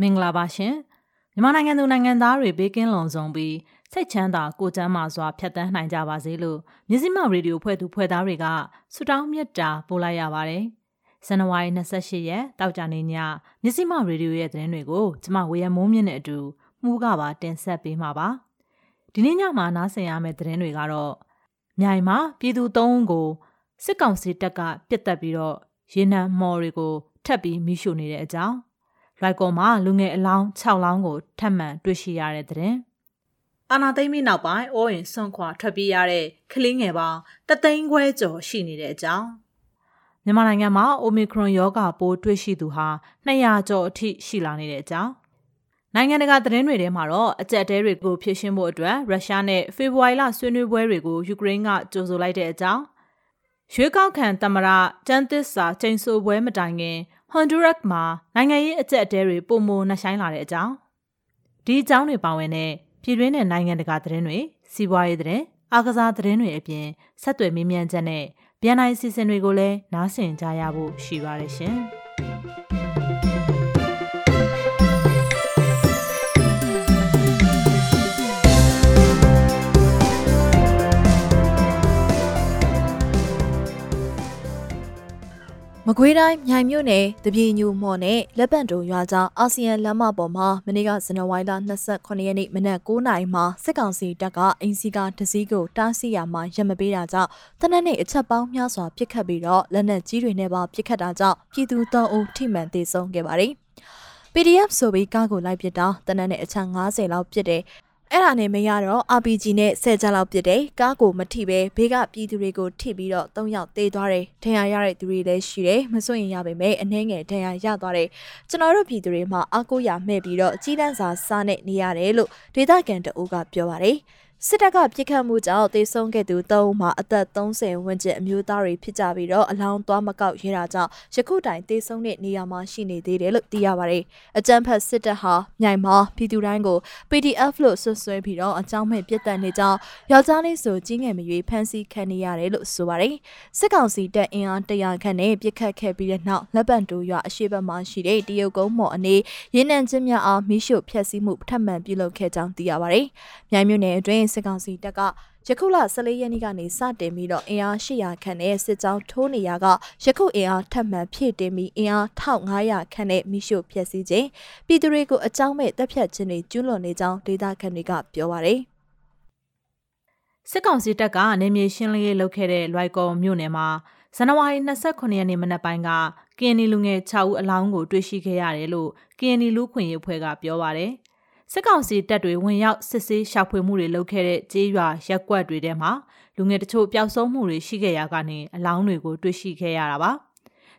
မင်္ဂလာပါရှင်မြန်မာနိုင်ငံသူနိုင်ငံသားတွေဘေးကင်းလုံခြုံပြီးစိတ်ချမ်းသာကိုယ်ကျန်းမာစွာဖြတ်သန်းနိုင်ကြပါစေလို့မြစည်းမရေဒီယိုဖွဲ့သူဖွဲ့သားတွေကဆုတောင်းမြတ်တာပို့လိုက်ရပါတယ်ဇန်နဝါရီ28ရက်တောက်ကြနေညမြစည်းမရေဒီယိုရဲ့သတင်းတွေကိုကျမဝေယမိုးမြင့်နဲ့အတူမှုကပါတင်ဆက်ပေးမှာပါဒီနေ့ညမှာနားဆင်ရမယ့်သတင်းတွေကတော့မြိုင်မှာပြည်သူ၃ဦးကိုစစ်ကောင်စီတပ်ကပြစ်တက်ပြီးတော့ရေနံမော်တွေကိုထပ်ပြီးမိရှို့နေတဲ့အကြောင်း ရိုက်ကော်မှာလူငယ်အလောင်း6လောင်းကိုထပ်မံတွေ့ရှိရတဲ့တဲ့အာနာသိမ့်ပြီးနောက်ပိုင်းအိုးရင်ဆွန့်ခွာထွက်ပြေးရတဲ့ကလေးငယ်ပေါင်းတသိန်းခွဲကျော်ရှိနေတဲ့အကြောင်းမြန်မာနိုင်ငံမှာအိုမီခရွန်ရောဂါပိုးတွေ့ရှိသူဟာ200ကျော်အထိရှိလာနေတဲ့အကြောင်းနိုင်ငံတကာသတင်းတွေထဲမှာတော့အကြက်တဲတွေကိုဖြည့်ရှင်းဖို့အတွက်ရုရှားနဲ့ဖေဖော်ဝါရီလဆွေးနွေးပွဲတွေကိုယူကရိန်းကကြိုဆိုလိုက်တဲ့အကြောင်းရွေးကောက်ခံသမ္မတကျန်းသစ္စာချိန်ဆိုပွဲမတိုင်ခင် ဟွန်ဒူရက်မှာနိုင်ငံရေးအကြက်အတဲတွေပုံမနှဆိုင်လာတဲ့အကြောင်းဒီအကြောင်းတွေပါဝင်တဲ့ပြည်တွင်းနဲ့နိုင်ငံတကာသတင်းတွေစီးပွားရေးသတင်းအားကစားသတင်းတွေအပြင်ဆက်သွယ်မေးမြန်းချက်နဲ့ပြန်နိုင်စီစဉ်တွေကိုလည်းနားဆင်ကြရဖို့ရှိပါတယ်ရှင်။ မကွေးတိုင်းမြိုင်မြို့နယ်တပြေညူမော်နဲ့လက်ပံတုံရွာကြားအာဆီယံလမ်းမပေါ်မှာမနေ့ကဇန်နဝါရီလ28ရက်နေ့မနက်9:00နာရီမှာစစ်ကောင်စီတပ်ကအင်စီကာတစည်းကိုတားဆီးရမှာရမပေးတာကြောင့်တနက်နေ့အချက်ပေါင်းများစွာပြစ်ခတ်ပြီးတော့လက်နက်ကြီးတွေနဲ့ပါပြစ်ခတ်တာကြောင့်ပြည်သူ၃ဦးထိမှန်သေဆုံးခဲ့ပါတယ်။ PDF ဆိုပြီးကားကိုလိုက်ပစ်တာတနက်နေ့အချက်90လောက်ပြစ်တယ် အဲ့ဒါနဲ့မရတော့ RPG နဲ့ဆယ်ချက်လောက်ပြစ်တယ်ကားကိုမထိပဲဘေးကပြည်သူတွေကိုထိပြီးတော့၃ယောက်သေသွားတယ်ဒဏ်ရာရတဲ့သူတွေလည်းရှိတယ်မစွန့်ရင်ရပါမယ်အနှဲငယ်ဒဏ်ရာရသွားတယ်ကျွန်တော်တို့ပြည်သူတွေမှာအကူရမဲ့ပြီးတော့ကြီးတန်းစာစားနဲ့နေရတယ်လို့ဒေသခံတအုပ်ကပြောပါတယ် စစ်တပ်ကပြစ်ခတ်မှုကြောင့်တေဆုံးခဲ့သူ၃ဦးမှာအသက်30ဝန်းကျင်အမျိုးသားတွေဖြစ်ကြပြီးတော့အလောင်းသွားမကောက်ရဲတာကြောင့်ယခုတိုင်တေဆုံးတဲ့နေရာမှာရှိနေသေးတယ်လို့သိရပါတယ်။အကြမ်းဖက်စစ်တပ်ဟာမြိုင်မှာပြည်သူတိုင်းကို PDF လို့ဆွဆွဲပြီးတော့အကြောင်းမဲ့ပြစ်ဒဏ်နေကြောင်းယောက်ျားလေးဆိုကြီးငယ်မရွေးဖမ်းဆီးခံနေရတယ်လို့ဆိုပါတယ်။စစ်ကောင်စီတပ်အင်အား100ခန့်နဲ့ပြစ်ခတ်ခဲ့ပြီးတဲ့နောက်လက်ပံတိုးရွာအရှိတ်ဘက်မှာရှိတဲ့တရုတ်ကုန်းမော်အနေရင်းနှံချင်းများအားမိရှုဖျက်ဆီးမှုထပ်မံပြုလုပ်ခဲ့ကြောင်းသိရပါတယ်။မြိုင်မြို့နယ်အတွင်းစစ်ကောင်စီတပ်ကယခုလ14ရက်နေ့ကနေစတင်ပြီးတော့အင်အား800ခန့်နဲ့စစ်ကြောင်းထိုးနေရကယခုအင်အားထပ်မံဖြည့်တင်ပြီးအင်အား1500ခန့်နဲ့မိရှုဖျက်ဆီးခြင်းပြည်သူတွေကိုအကြောင်းမဲ့တပ်ဖြတ်ခြင်းတွေကျူးလွန်နေကြောင်းဒေသခံတွေကပြောပါရယ်စစ်ကောင်စီတပ်ကနေမြေရှင်းလင်းရေးလုပ်ခဲ့တဲ့လွိုက်ကော်မြို့နယ်မှာဇန်နဝါရီ29ရက်နေ့မနက်ပိုင်းကကင်နီလူငယ်6ဦးအလောင်းကိုတွေ့ရှိခဲ့ရတယ်လို့ကင်နီလူခွင့်ရေးအဖွဲ့ကပြောပါရယ်။ စစ်ကောင်စီတပ်တွေဝင်ရောက်စစ်ဆေးရှာဖွေမှုတွေလုပ်ခဲ့တဲ့ကြေးရွာရက်ကွက်တွေထဲမှာလူငယ်တချို့ပျောက်ဆုံးမှုတွေရှိခဲ့ရကနေအလောင်းတွေကိုတွေ့ရှိခဲ့ရတာပါ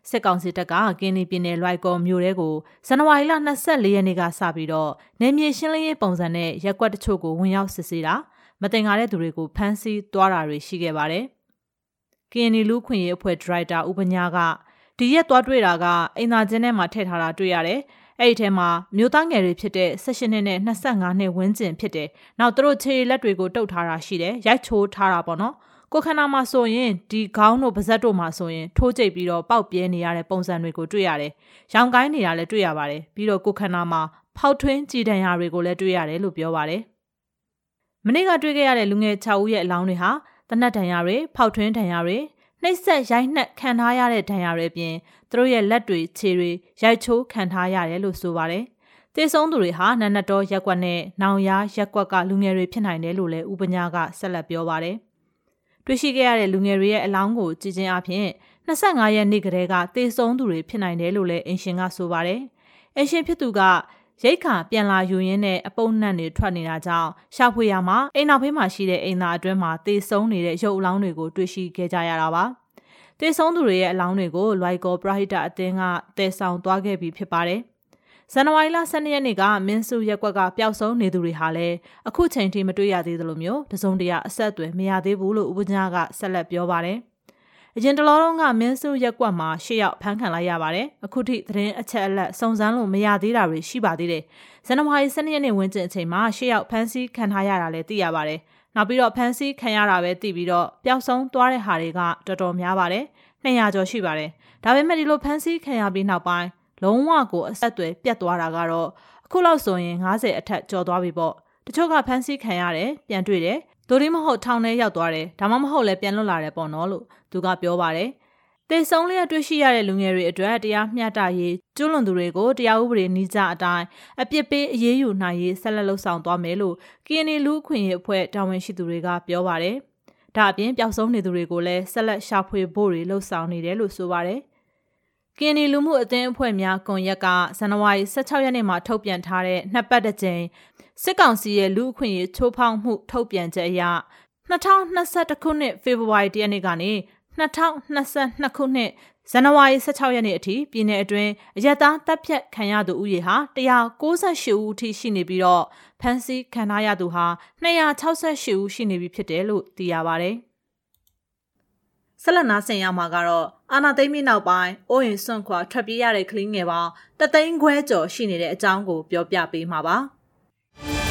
စစ်ကောင်စီတပ်ကကင်းနီပြည်နယ်လွိုက်ကော်မြို့တဲကိုဇန်နဝါရီလ24ရက်နေ့ကစပြီးတော့နယ်မြေရှင်းလင်းရေးပုံစံနဲ့ရက်ကွက်တချို့ကိုဝင်ရောက်စစ်ဆေးတာမတင်ကားတဲ့သူတွေကိုဖမ်းဆီးသွားတာတွေရှိခဲ့ပါတယ်ကင်းနီလူခွင့်ရေးအဖွဲ့ဒရိုက်တာဥပညာကဒီရက်သွားတွေ့တာကအိမ်သာကျင်းထဲမှာထည့်ထားတာတွေ့ရတယ်။ အဲ့ဒီထဲမှာမျိုးသားငယ်တွေဖြစ်တဲ့16နှစ်နဲ့25နှစ်ဝန်းကျင်ဖြစ်တယ်။နောက်သူတို့ခြေလက်တွေကိုတုပ်ထားတာရှိတယ်။ရိုက်ချိုးထားတာပေါ့နော်။ကိုခန္ဓာမှာဆိုရင်ဒီခေါင်းတို့ပါဇက်တို့မှာဆိုရင်ထိုးကျိတ်ပြီးတော့ပေါက်ပြဲနေရတဲ့ပုံစံတွေကိုတွေ့ရတယ်။ရောင်ကိုင်းနေတာလည်းတွေ့ရပါတယ်။ပြီးတော့ကိုခန္ဓာမှာဖောက်ထွင်းကြည်တံရတွေကိုလည်းတွေ့ရတယ်လို့ပြောပါတယ်။မနေ့ကတွေ့ခဲ့ရတဲ့လူငယ်6ဦးရဲ့အလောင်းတွေဟာတနတ်ဒဏ်ရာတွေဖောက်ထွင်းဒဏ်ရာတွေနှိပ်စက်ရိုက်နှက်ခံထားရတဲ့ဒဏ်ရာတွေအပြင် သူတို့ရဲ့လက်တွေခြေတွေရိုက်ချိုးခံထားရတယ်လို့ဆိုပါတယ်။တေဆုံးသူတွေဟာနန္နတော်ရက်ကွက်နဲ့နောင်ရရက်ကွက်ကလူငယ်တွေဖြစ်နိုင်တယ်လို့လည်းဥပညာကဆက်လက်ပြောပါတယ်။တွေ့ရှိခဲ့ရတဲ့လူငယ်တွေရဲ့အလောင်းကိုကြည်ချင်းအဖြစ်25ရက်နေ့ကတည်းကတေဆုံးသူတွေဖြစ်နိုင်တယ်လို့လည်းအင်ရှင်ကဆိုပါတယ်။အင်ရှင်ဖြစ်သူကရိတ်ခါပြန်လာယူရင်းနဲ့အပုပ်နှံ့တွေထွက်နေတာကြောင့်ရှာဖွေရမှာအိမ်နောက်ဖေးမှာရှိတဲ့အိမ်သားအတွင်းမှာတေဆုံးနေတဲ့ရုပ်အလောင်းတွေကိုတွေ့ရှိခဲ့ကြရတာပါ တေဆုံးသူတွေရဲ့အလောင်းတွေကိုလွိုက်ကောပရဟိတအသင်းကတည်ဆောင်သွားခဲ့ပြီးဖြစ်ပါတယ်ဇန်နဝါရီလ12ရက်နေ့ကမင်းစုရက်ကွက်ကပျောက်ဆုံးနေသူတွေဟာလည်းအခုချိန်ထိမတွေ့ရသေးသလိုမျိုးတစုံတရာအဆက်အသွယ်မရသေးဘူးလို့ဥပဒေကဆက်လက်ပြောပါတယ်။အရင်တလောတုန်းကမင်းစုရက်ကွက်မှာရှစ်ယောက်ဖမ်းခံလိုက်ရပါတယ်။အခုထိသတင်းအချက်အလက်စုံစမ်းလို့မရသေးတာတွေရှိပါသေးတယ်။ဇန်နဝါရီ12ရက်နေ့ဝန်းကျင်အချိန်မှာရှစ်ယောက်ဖမ်းဆီးခံထားရတာလည်းသိရပါတယ်။ နောက်ပြီးတော့ဖမ်းဆီးခံရတာပဲသိပြီးတော့ပျောက်ဆုံးသွားတဲ့ဟာတွေကတော်တော်များပါတယ်။200ကျော်ရှိပါတယ်။ဒါပေမဲ့ဒီလိုဖမ်းဆီးခံရပြီးနောက်ပိုင်းလုံးဝကိုအဆက်အသွယ်ပြတ်သွားတာကတော့အခုလောက်ဆိုရင်90အထက်ကျော်သွားပြီပေါ့တချို့ကဖမ်းဆီးခံရတယ်ပြန်တွေ့တယ်ဒိုဒီမဟုတ်ထောင်ထဲရောက်သွားတယ်ဒါမှမဟုတ်လည်းပြန်လွတ်လာတယ်ပေါ့နော်လို့သူကပြောပါတယ် တေဆုံးလျက်တွေ့ရှိရတဲ့လူငယ်တွေအတွက်တရားမျှတရေးကျွလွန်သူတွေကိုတရားဥပဒေနှိကြအတိုင်းအပြစ်ပေးအရေးယူနိုင်ရေးဆက်လက်လှုပ်ဆောင်သွားမယ်လို့ KNY လူခွင့်ရေးအဖွဲ့တာဝန်ရှိသူတွေကပြောပါတယ်။ဒါအပြင်ပျောက်ဆုံးနေသူတွေကိုလည်းဆက်လက်ရှာဖွေဖို့တွေလှုပ်ဆောင်နေတယ်လို့ဆိုပါတယ်ကင်နီလူမှုအသင်းအဖွဲ့များကွန်ရက်ကဇန်နဝါရီ16ရက်နေ့မှာထုတ်ပြန်ထားတဲ့နှစ်ပတ်တစ်ကြိမ်စစ်ကောင်စီရဲ့လူအခွင့်အရေးချိုးဖောက်မှုထုတ်ပြန်ချက်အရ2021ခုနှစ်ဖေဖော်ဝါရီလရက်နေ့ကနေ 2022ခုနှစ်ဇန်နဝါရီ16ရက်နေ့အထိပြည်내အတွင်းအရတားတပ်ဖြတ်ခံရသူဦးရေဟာ198ဦးအထိရှိနေပြီးတော့ဖမ်းဆီးခံရသူဟာ268ဦးရှိနေပြီဖြစ်တယ်လို့သိရပါဗျ။ဆက်လက်နားဆင်ရမှာကတော့အာနာသိမ့်ပြီးနောက်ပိုင်းအိုးရင်စွန့်ခွာထွက်ပြေးရတဲ့ကလေးငယ်ပေါင်းတသိန်းခွဲကျော်ရှိနေတဲ့အကြောင်းကိုပြောပြပေးမှာပါ။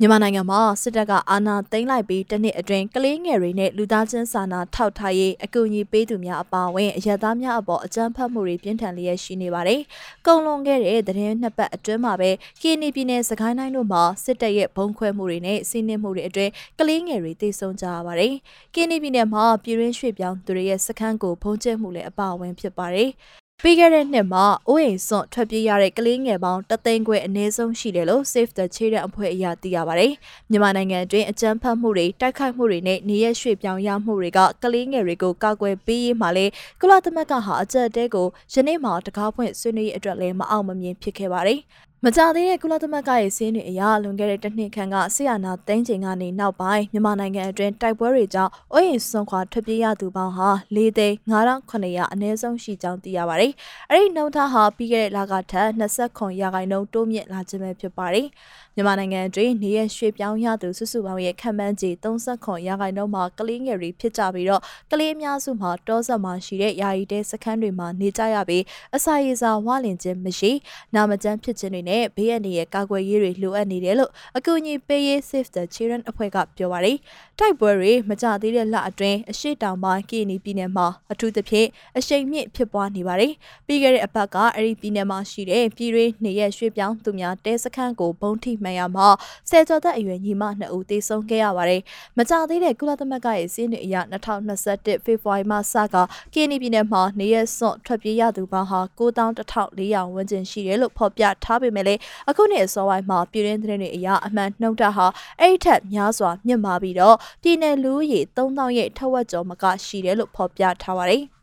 မြန်မာနိုင်ငံမှာစစ်တပ်ကအာဏာသိမ်းလိုက်ပြီးတနှစ်အတွင်းကလေးငယ်တွေနဲ့လူသားချင်းစာနာထောက်ထားရေးအကူအညီပေးသူများအပါအဝင်အရသားများအပေါ်အကြမ်းဖက်မှုတွေပြင်းထန်လျက်ရှိနေပါတယ်။ကုံလွန်ခဲ့တဲ့သတင်းနှစ်ပတ်အတွင်းမှာပဲကီနီပြည်နယ်စကိုင်းတိုင်းတို့မှာစစ်တပ်ရဲ့ဘုံခွဲမှုတွေနဲ့စီးနင်းမှုတွေအတွင်းကလေးငယ်တွေတိတ်ဆုံးကြရပါတယ်။ကီနီပြည်နယ်မှာပြည်ရင်းရွှေ့ပြောင်းသူတွေရဲ့စခန်းကိုဖုံးကျဲမှုလည်းအပါအဝင်ဖြစ်ပါတယ်။ ပြီးခဲ့တဲ့နှစ်မှာအိုးအိမ်စွန့်ထွက်ပြေးရတဲ့ကလေးငယ်ပေါင်းတသိန်းခွဲအနည်းဆုံးရှိတယ်လို့ Save the Children အဖွဲ့အရသိရပါတယ်။မြန်မာနိုင်ငံအတွင်းအကြမ်းဖက်မှုတွေတိုက်ခိုက်မှုတွေနဲ့နေရရွှေ့ပြောင်းရမှုတွေကကလေးငယ်တွေကိုကာကွယ်ပေးရေးမှာလေကုလသမဂ္ဂဟာအကြက်တဲကိုယနေ့မှတကားဖွင့်ဆွေးနွေးရေးအတွက်လည်းမအောင်မမြင်ဖြစ်ခဲ့ပါတယ်။ မကြသေးတဲ့ကုလသမဂ္ဂရဲ့စည်းနှင့်အရာလွန်ခဲ့တဲ့တစ်နှစ်ခန့်ကဆီယနာသိန်းချိန်ကနေနောက်ပိုင်းမြန်မာနိုင်ငံအတွင်းတိုက်ပွဲတွေကြောင့်အိုးအိမ်ဆွမ်းခွာထွက်ပြေးရသူပေါင်းဟာ၄သိန်း9900အနည်းဆုံးရှိကြောင်းသိရပါတယ်။အဲ့ဒီနှုန်းထားဟာပြီးခဲ့တဲ့လကထက်29ရာခိုင်နှုန်းတိုးမြင့်လာခြင်းပဲဖြစ်ပါတယ်။ မြန်မာနိုင်ငံအတွင်းနေရရွှေ့ပြောင်းရသူစုစုပေါင်းရဲ့ခံမှန်းခြေ39ရာခိုင်နှုန်းမှာကလေးငယ်တွေဖြစ်ကြပြီးတော့ကလေးအများစုမှာတောဆက်မှာရှိတဲ့ယာယီတဲစခန်းတွေမှာနေကြရပြီးအစာရေစာဝါလင်ခြင်းမရှိနာမကျန်းဖြစ်ခြင်းတွေနဲ့ဘေးအန္တရာယ်ကာကွယ်ရေးတွေလိုအပ်နေတယ်လို့အကူအညီပေးရေး Save the Children အဖွဲ့ကပြောပါတယ်။တိုက်ပွဲတွေမကြသေးတဲ့လအတွင်းအရှိတောင်ပိုင်းကီနီပြည်နယ်မှာအထူးသဖြင့်အရှိန်မြင့်ဖြစ်ပွားနေပါတယ်။ပြီးခဲ့တဲ့အပတ်ကအဲ့ဒီပြည်နယ်မှာရှိတဲ့ပြည်တွင်းနေရရွှေ့ပြောင်းသူများတဲစခန်းကိုဘုံထိမှန်ရမှာဆယ်ကျော်သက်အရွယ်ညီမနှစ်ဦးသေဆုံးခဲ့ရပါတယ်။မကြသေးတဲ့ကုလသမဂ္ဂရဲ့စီးနှင်အရ2021ဖေဖော်ဝါရီလစကကီနီပြည်နယ်မှာနေရစွန့်ထွက်ပြေးရသူပေါင်းဟာ9400ဝန်းကျင်ရှိတယ်လို့ဖော်ပြထားပေမဲ့လည်းအခုနှစ်အစောပိုင်းမှာပြည်တွင်းသတင်းတွေအရအမှန်နှုတ်တာဟာအဲ့ထက်များစွာမြင့်မာပြီးတော့ပြည်နယ်လူဦးရေ3000ရဲ့ထက်ဝက်ကျော်မကရှိတယ်လို့ဖော်ပြထားပါတယ်။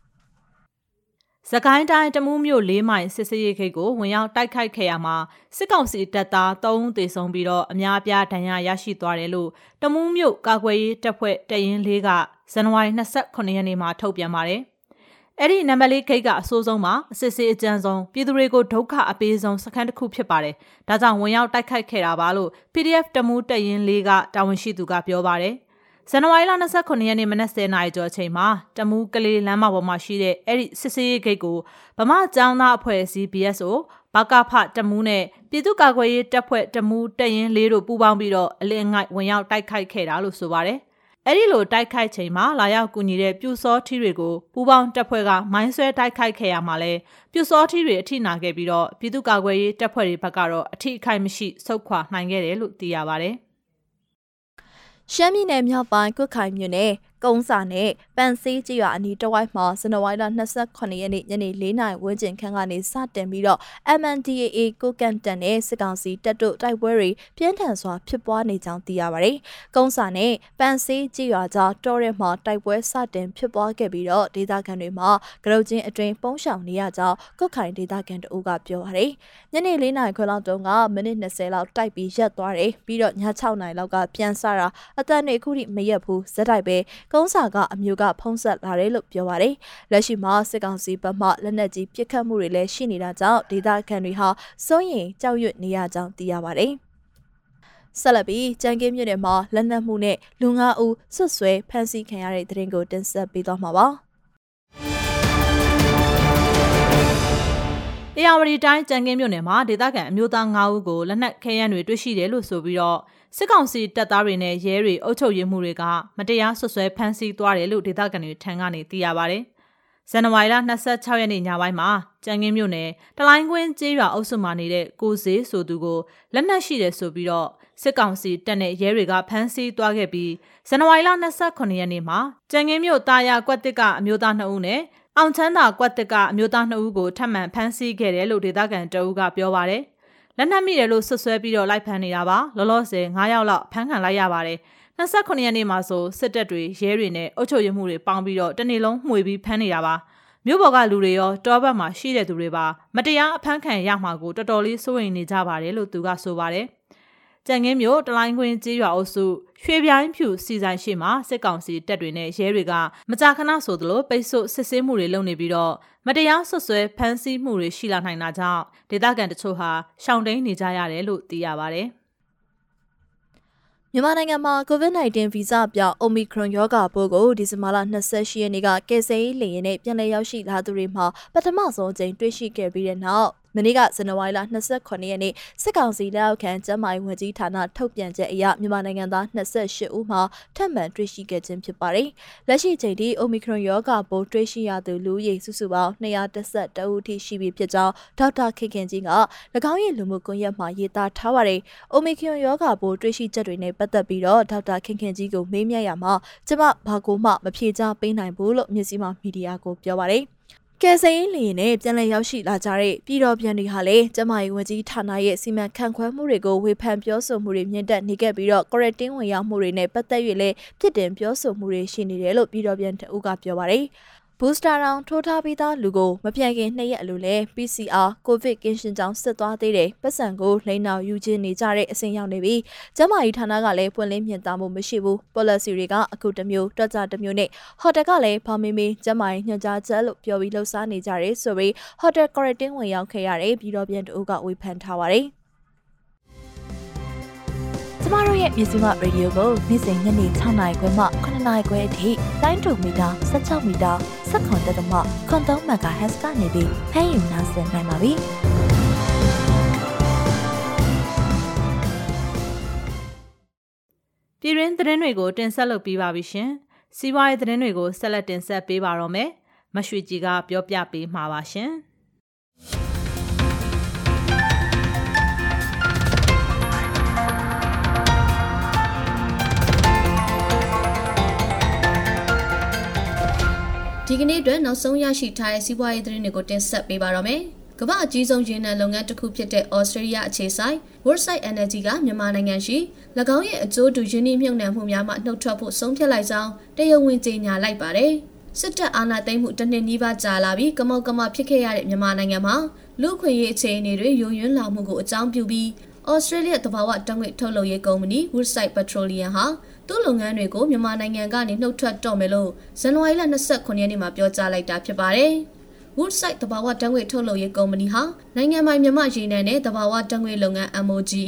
စကိုင်းတိုင်းတမူးမြို့၄မိုင်စစ်စေးရိတ်ခိတ်ကိုဝင်ရောက်တိုက်ခိုက်ခဲ့ရမှာစစ်ကောင်စီတပ်သား၃ဦးသေဆုံးပြီးတော့အများအပြားဒဏ်ရာရရှိသွားတယ်လို့တမူးမြို့ကာကွယ်ရေးတပ်ဖွဲ့တရင်လေးကဇန်နဝါရီ28ရက်နေ့မှာထုတ်ပြန်ပါတယ်။အဲ့ဒီနံပါတ်လေးခိတ်ကအဆိုးဆုံးမှာအစစ်စေးအကြမ်းဆုံးပြည်သူတွေကိုဒုက္ခအပေးဆုံးစခန်းတစ်ခုဖြစ်ပါတယ်။ဒါကြောင့်ဝင်ရောက်တိုက်ခိုက်ခဲ့တာပါလို့ PDF တမူးတရင်လေးကတာဝန်ရှိသူကပြောပါတယ်။ ဇန်နဝါရီလ29ရက်နေ့မနက်10:00နာရီကျော်အချိန်မှာတမူးကလေးလမ်းမပေါ်မှာရှိတဲ့အဲ့ဒီစစ်စေးဂိတ်ကိုဗမာကျောင်းသားအဖွဲ့အစည်း BSO ဘကဖတမူးနဲ့ပြည်သူ့ကာကွယ်ရေးတပ်ဖွဲ့တမူးတရင်လေးတို့ပူးပေါင်းပြီးတော့အလင်းငိုက်ဝင်ရောက်တိုက်ခိုက်ခဲ့တာလို့ဆိုပါတယ်။အဲ့ဒီလိုတိုက်ခိုက်ချိန်မှာလာရောက်ကူညီတဲ့ပြူစောထီတွေကိုပူပေါင်းတပ်ဖွဲ့ကမိုင်းဆွဲတိုက်ခိုက်ခဲ့ရမှာလဲပြူစောထီတွေအထိနာခဲ့ပြီးတော့ပြည်သူ့ကာကွယ်ရေးတပ်ဖွဲ့တွေဘက်ကတော့အထိအခိုက်မရှိဆုတ်ခွာနိုင်ခဲ့တယ်လို့သိရပါတယ်။ ရှမ်းပြည်နယ်မြောက်ပိုင်းကွတ်ခိုင်မြို့နယ်ကုန်းစာနဲ့ပန်စီကြီးရွာအနီးတဝိုက်မှာဇန်နဝါရီလ28ရက်နေ့ညနေ4နာရီဝန်းကျင်ခန့်ကနေစတင်ပြီးတော့ MNDAA ကိုကန်တန်နဲ့စစ်ကောင်စီတပ်တို့တိုက်ပွဲတွေပြင်းထန်စွာဖြစ်ပွားနေကြောင်းသိရပါတယ်။ကုန်းစာနဲ့ပန်စီကြီးရွာကြားတောရဲမှာတိုက်ပွဲစတင်ဖြစ်ပွားခဲ့ပြီးတော့ဒေသခံတွေမှာကရုတ်ချင်းအတွင်ပုံရှောင်နေရကြောင်းကုတ်ခိုင်ဒေသခံတို့ကပြောပါတယ်။ညနေ4နာရီခွဲလောက်တုန်းကမိနစ်20လောက်တိုက်ပြီးရက်သွားတယ်ပြီးတော့ည6နာရီလောက်ကပြန်ဆတာအသက်တွေအခုထိမရက်ဘူးဇက်တိုက်ပဲကုန်းစာကအမျိုးကဖုံးဆက်လာတယ်လို့ပြောပါတယ်။လက်ရှိမှာစစ်ကောင်စီဘက်မှလက်နက်ကြီးပစ်ခတ်မှုတွေလည်းရှိနေတာကြောင့်ဒေသခံတွေဟာစိုးရိမ်ကြောက်ရွံ့နေရကြောင်းသိရပါတယ်။ဆက်လက်ပြီးကြံကင်းမြို့နယ်မှာလက်နက်မှုနဲ့လူငါဦးဆွတ်ဆွဲဖမ်းဆီးခံရတဲ့တဲ့ရင်ကိုတင်ဆက်ပေးသွားမှာပါ။။တရားဝတီတိုင်းကြံကင်းမြို့နယ်မှာဒေသခံအမျိုးသား9ဦးကိုလက်နက်ခဲယမ်းတွေတွေ့ရှိတယ်လို့ဆိုပြီးတော့ စစ်ကောင်စီတပ်သားတွေနဲ့ရဲတွေအုပ်ချုပ်ရေးမှုတွေကမတရားဆွဆွဲဖမ်းဆီးသွားတယ်လို့ဒေသခံတွေထံကနေသိရပါဗျ။ဇန်နဝါရီလ26ရက်နေ့ညပိုင်းမှာကြံကင်းမြို့နယ်တလိုင်းကွင်းကျေးရွာအုပ်စုမှာနေတဲ့ကိုစေးဆိုသူကိုလက်နက်ရှိတယ်ဆိုပြီးတော့စစ်ကောင်စီတပ်နဲ့ရဲတွေကဖမ်းဆီးသွားခဲ့ပြီးဇန်နဝါရီလ28ရက်နေ့မှာကြံကင်းမြို့တာယာကွက်တစ်ကအမျိုးသား2ဦးနဲ့အောင်ချမ်းသာကွက်တစ်ကအမျိုးသား2ဦးကိုထပ်မံဖမ်းဆီးခဲ့တယ်လို့ဒေသခံတအူးကပြောပါတယ်။ လက်နက်မိတယ်လို့ဆွဆွဲပြီးတော့လိုက်ဖမ်းနေတာပါ။လောလောဆယ်9ယောက်လောက်ဖမ်းခံလိုက်ရပါတယ်။29ရက်နေ့မှာဆိုစစ်တပ်တွေရဲတွေနဲ့အုပ်ချုပ်ရေးမှုတွေပေါင်းပြီးတော့တနေ့လုံးမှွေပြီးဖမ်းနေတာပါ။မြို့ပေါ်ကလူတွေရောတောဘက်မှာရှိတဲ့သူတွေပါမတရားအဖမ်းခံရမှာကိုတော်တော်လေးစိုးရိမ်နေကြပါတယ်လို့သူကဆိုပါတယ်။ ကြံငင်းမြို့တလိုင်းခွင်းကျေးရွာအုပ်စုရွှေပြိုင်းဖြူစီဆိုင်ရှိမှာစစ်ကောင်စီတပ်တွေနဲ့ရဲတွေကမကြာခဏဆိုသလိုပိတ်ဆို့စစ်ဆေးမှုတွေလုပ်နေပြီးတော့မတရားဆွဆွဲဖမ်းဆီးမှုတွေရှိလာနိုင်တာကြောင့်ဒေသခံတချို့ဟာရှောင်တိန်နေကြရတယ်လို့သိရပါဗျ။မြန်မာနိုင်ငံမှာ COVID-19 ဗီဇပြောင်း Omicron ရောဂါပိုးကိုဒီဇင်ဘာလ28ရက်နေ့ကကယ်ဆယ်ရေးလေယာဉ်နဲ့ပြန်လည်ရောက်ရှိလာသူတွေမှာပထမဆုံးအကြိမ်တွေ့ရှိခဲ့ပြီးတဲ့နောက် မနေ့ကဇန်နဝါရီလ28ရက်နေ့စစ်ကောင်စီလက်အောက်ခံကျန်းမာရေးဝန်ကြီးဌာနထုတ်ပြန်ချက်အရမြန်မာနိုင်ငံသား28ဦးမှာထပ်မံတွေ့ရှိခဲ့ခြင်းဖြစ်ပါတယ်။လက်ရှိချိန်ထိ Omicron ရောဂါပိုးတွေ့ရှိရသူလူရေစုစုပေါင်း212ဦးထိရှိပြီဖြစ်ကြောင်းဒေါက်တာခင်ခင်ကြီးက၎င်းရဲ့လူမှုကွန်ရက်မှာရေးသားထားပါတယ်။ Omicron ရောဂါပိုးတွေ့ရှိချက်တွေနဲ့ပတ်သက်ပြီးတော့ဒေါက်တာခင်ခင်ကြီးကိုမေးမြန်းရမှာကျမဘာကိုမှမဖြေကြားပေးနိုင်ဘူးလို့မြစီမာမီဒီယာကိုပြောပါတယ်။ ကယ်ဆယ်ရေးလေယာဉ်နဲ့ပြန်လည်ရောက်ရှိလာကြတဲ့ပြည်တော်ပြန်တွေဟာလည်းကျမကြီးဝန်ကြီးဌာနရဲ့စီမံခန့်ခွဲမှုတွေကိုဝေဖန်ပြောဆိုမှုတွေမြင့်တက်နေခဲ့ပြီးတော့ quarantine ဝင်ရောက်မှုတွေနဲ့ပတ်သက်၍လည်းပြစ်တင်ပြောဆိုမှုတွေရှိနေတယ်လို့ပြည်တော်ပြန်တအုပ်ကပြောပါတယ်။ booster round ထိုးထားပြီးသားလူကိုမပြန်ခင်နှစ်ရက်အလိုလဲ PCR ကိုဗစ်ကင်းရှင်းကြောင်းစစ်သွားသေးတယ်ပတ်စံကိုလိန်နောက်ယူခြင်းနေကြတဲ့အဆင့်ရောက်နေပြီကျမကြီးဌာနကလည်းပွင့်လင်းမြင်သာမှုမရှိဘူး policy တွေကအခုတစ်မျိုးတွက်ကြတစ်မျိုးနဲ့ hotel ကလည်းဘာမေးမေးကျမကြီးညွှန်ကြားချက်လို့ပြောပြီးလှုပ်ရှားနေကြတယ်ဆိုပြီး hotel quarantine ဝင်ရောက်ခဲ့ရတယ်ပြီးတော့ပြန်တူကဝေဖန်ထားပါတယ် ကျမတို့ရဲ့မြစီမရေဒီယိုကိုနေ့စဉ်ညနေ6နာရီခွဲမှ9နာရီခွဲအထိတိုင်းတူမီတာ16မီတာ17တက်သမခွန်3 MHz ကနေပြီးဖမ်းယူနားဆင်နိုင်ပါပြီ။ပြည်တွင်းသတင်းတွေကိုတင်ဆက်လုပ်ပြီးပါပြီရှင်။စီးပွားရေးသတင်းတွေကိုဆက်လက်တင်ဆက်ပေးပါတော့မယ်။မရွှေကြီးကပြောပြပေးမှာပါရှင်။ ဒီကနေ့အတွက်နောက်ဆုံးရရှိထားတဲ့စီးပွားရေးသတင်းတွေကိုတင်ဆက်ပေးပါတော့မယ်။ကမ္ဘာအကြီးဆုံးရေနံလုပ်ငန်းတစ်ခုဖြစ်တဲ့ Australia အခြေစိုက် Woodside Energy ကမြန်မာနိုင်ငံရှိ၎င်းရဲ့အကျိုးတူရင်းနှီးမြှုပ်နှံမှုများမှနှုတ်ထွက်ဖို့ဆုံးဖြတ်လိုက်ကြောင်းတရားဝင်ကြေညာလိုက်ပါတယ်။စစ်တပ်အာဏာသိမ်းမှုတစ်နှစ်နီးပါးကြာလာပြီးကမောက်ကမဖြစ်ခဲ့ရတဲ့မြန်မာနိုင်ငံမှာလူခွင့်ရေးအခြေအနေတွေယိုယွင်းလာမှုကိုအကြောင်းပြုပြီး Australia တဘာဝတံငွေထုတ်လုပ်ရေးကုမ္ပဏီ Woodside Petroleum ဟာ သူ့လုပ်ငန်းတွေကိုမြန်မာနိုင်ငံကနေနှုတ်ထွက်တော့မယ်လို့ဇန်နဝါရီလ29ရက်နေ့မှာပြောကြားလိုက်တာဖြစ်ပါတယ်။ Woodside တဘာဝတံငွေထုတ်လုပ်ရေးကုမ္ပဏီဟာနိုင်ငံပိုင်မြန်မာရေနံနဲ့တဘာဝတံငွေလုပ်ငန်း MOGE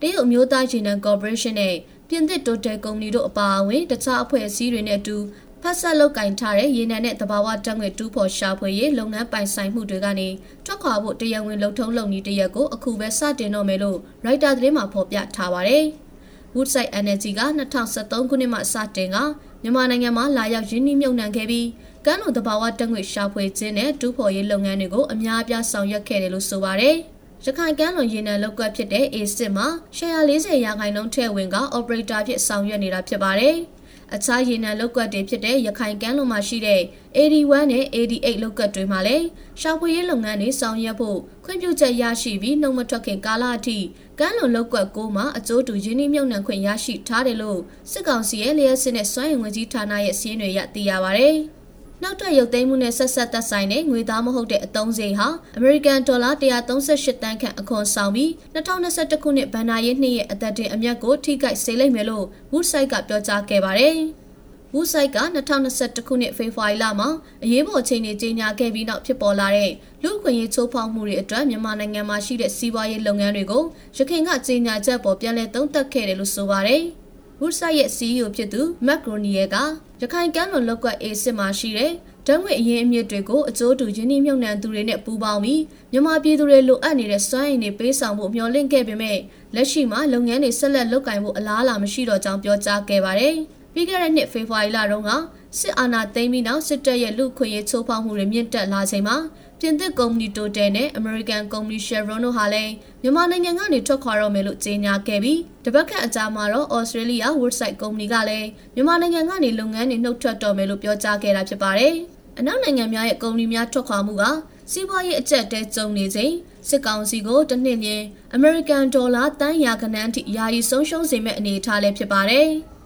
တရုတ်အမျိုးသားရေနံကော်ပိုရေးရှင်းနဲ့ပြင်သစ်တိုတယ်ကုမ္ပဏီတို့အပါအဝင်တခြားအဖွဲ့အစည်းတွေနဲ့အတူဖက်ဆက်လုပ်ကင်ထားတဲ့ရေနံနဲ့တဘာဝတက်ငွေတူးဖော်ရှာဖွေရေးလုပ်ငန်းပိုင်ဆိုင်မှုတွေကနေထွက်ခွာဖို့တရားဝင်လှုပ်ထုံးလုပ်နည်းတရက်ကိုအခုပဲစတင်တော့မယ်လို့ရိုက်တာသတင်းမှာဖော်ပြထားပါတယ်။ Woodside Energy က2013ခုနှစ်မှစတင်ကမြန်မာနိုင်ငံမှာလာရောက်ရင်းနှီးမြှုပ်နှံခဲ့ပြီးကမ်းလွန်တဘာဝတက်ငွေရှာဖွေခြင်းနဲ့တူးဖော်ရေးလုပ်ငန်းတွေကိုအများအပြားဆောင်ရွက်ခဲ့တယ်လို့ဆိုပါတယ်။ရခိုင်ကမ်းလွန်ရေနံလောက်ကွက်ဖြစ်တဲ့ A6 မှာ140ရာခိုင်နှုန်းထည့်ဝင်က operator ဖြစ်ဆောင်ရွက်နေတာဖြစ်ပါတယ်။ အခြားရေနံလောက်ကွက်တွေဖြစ်တဲ့ရခိုင်ကမ်းလွန်မှာရှိတဲ့ AD1 နဲ့ AD8 လောက်ကွက်တွေမှာလည်းရှောက်ဖွေရေးလုပ်ငန်းတွေဆောင်ရွက်ဖို့ခွင့်ပြုချက်ရရှိပြီးနှုတ်မထွက်ခင်ကာလအထိကမ်းလွန်လောက်ကွက်ကိုမှအကျိုးတူရင်းနှီးမြှုပ်နှံခွင့်ရရှိထားတယ်လို့စစ်ကောင်စီရဲ့လျှက်စစ်နဲ့စွမ်းရည်ဝင်ကြီးဌာနရဲ့စီးရင်တွေရသိရပါဗျ။ နောက်ထပ်ရုပ်သိမ်းမှုနဲ့ဆက်ဆက်သက်ဆိုင်တဲ့ငွေသားမဟုတ်တဲ့အတုံးစိဟာအမေရိကန်ဒေါ်လာ138တန်းခန့်အခွန်ဆောင်ပြီး2021ခုနှစ်ဘဏ္ဍာရေးနှစ်ရဲ့အသက်တင်အမြတ်ကိုထိခိုက်စေလိမ့်မယ်လို့ Woodside ကပြောကြားခဲ့ပါတယ်။ဝူဆိုက်က2021ခုနှစ်ဖေဖော်ဝါရီလမှာအရေးပေါ်ချိန်တွေကြီးညာခဲ့ပြီးနောက်ဖြစ်ပေါ်လာတဲ့လူ့အခွင့်အရေးချိုးဖောက်မှုတွေအတွက်မြန်မာနိုင်ငံမှာရှိတဲ့စီးပွားရေးလုပ်ငန်းတွေကိုရခိုင်ကကြီးညာချက်ပေါ်ပြန်လည်သုံးသပ်ခဲ့တယ်လို့ဆိုပါတယ်။ ဝူဆိုက်ရဲ့ CEO ဖြစ်သူမက်ဂရိုနီယကရခိုင်ကမ်းလွန်လောက်ကွက် A စစ်မှာရှိတဲ့ဓာတ်ငွေအရင်အမြစ်တွေကိုအကျိုးတူရင်းနှီးမြှုပ်နှံသူတွေနဲ့ပူးပေါင်းပြီးမြန်မာပြည်သူတွေလိုအပ်နေတဲ့စွမ်းအင်တွေပေးဆောင်ဖို့မျှော်လင့်ခဲ့ပေမဲ့လက်ရှိမှာလုပ်ငန်းတွေဆက်လက်လုပ်ကိုင်ဖို့အလားအလာမရှိတော့ကြောင်းပြောကြားခဲ့ပါတယ်။ပြီးခဲ့တဲ့နှစ်ဖေဖော်ဝါရီလတုန်းကစစ်အာဏာသိမ်းပြီးနောက်စစ်တပ်ရဲ့လူခွင့်ရေးချိုးဖောက်မှုတွေမြင့်တက်လာချိန်မှာ ပြင်သစ်ကုမ္ပဏီတိုတယ်နဲ့ American ကုမ္ပဏီ Chevron တို့ဟာလည်းမြန်မာနိုင်ငံကနေထွက်ခွာတော့မယ်လို့ကြေညာခဲ့ပြီးတပတ်ခန့်အကြာမှာတော့ Australia Woodside ကုမ္ပဏီကလည်းမြန်မာနိုင်ငံကနေလုပ်ငန်းတွေနှုတ်ထွက်တော့မယ်လို့ပြောကြားခဲ့တာဖြစ်ပါတယ်။အနောက်နိုင်ငံများရဲ့ကုမ္ပဏီများထွက်ခွာမှုကစီးပွားရေးအကျက်တဲကျုံနေချိန်စစ်ကောင်စီကိုတစ်နှစ်လျင် American ဒေါ်လာတန်ရာခဏန်းထိယာယီဆုံးရှုံးစေမဲ့အနေအထားလည်းဖြစ်ပါတယ်။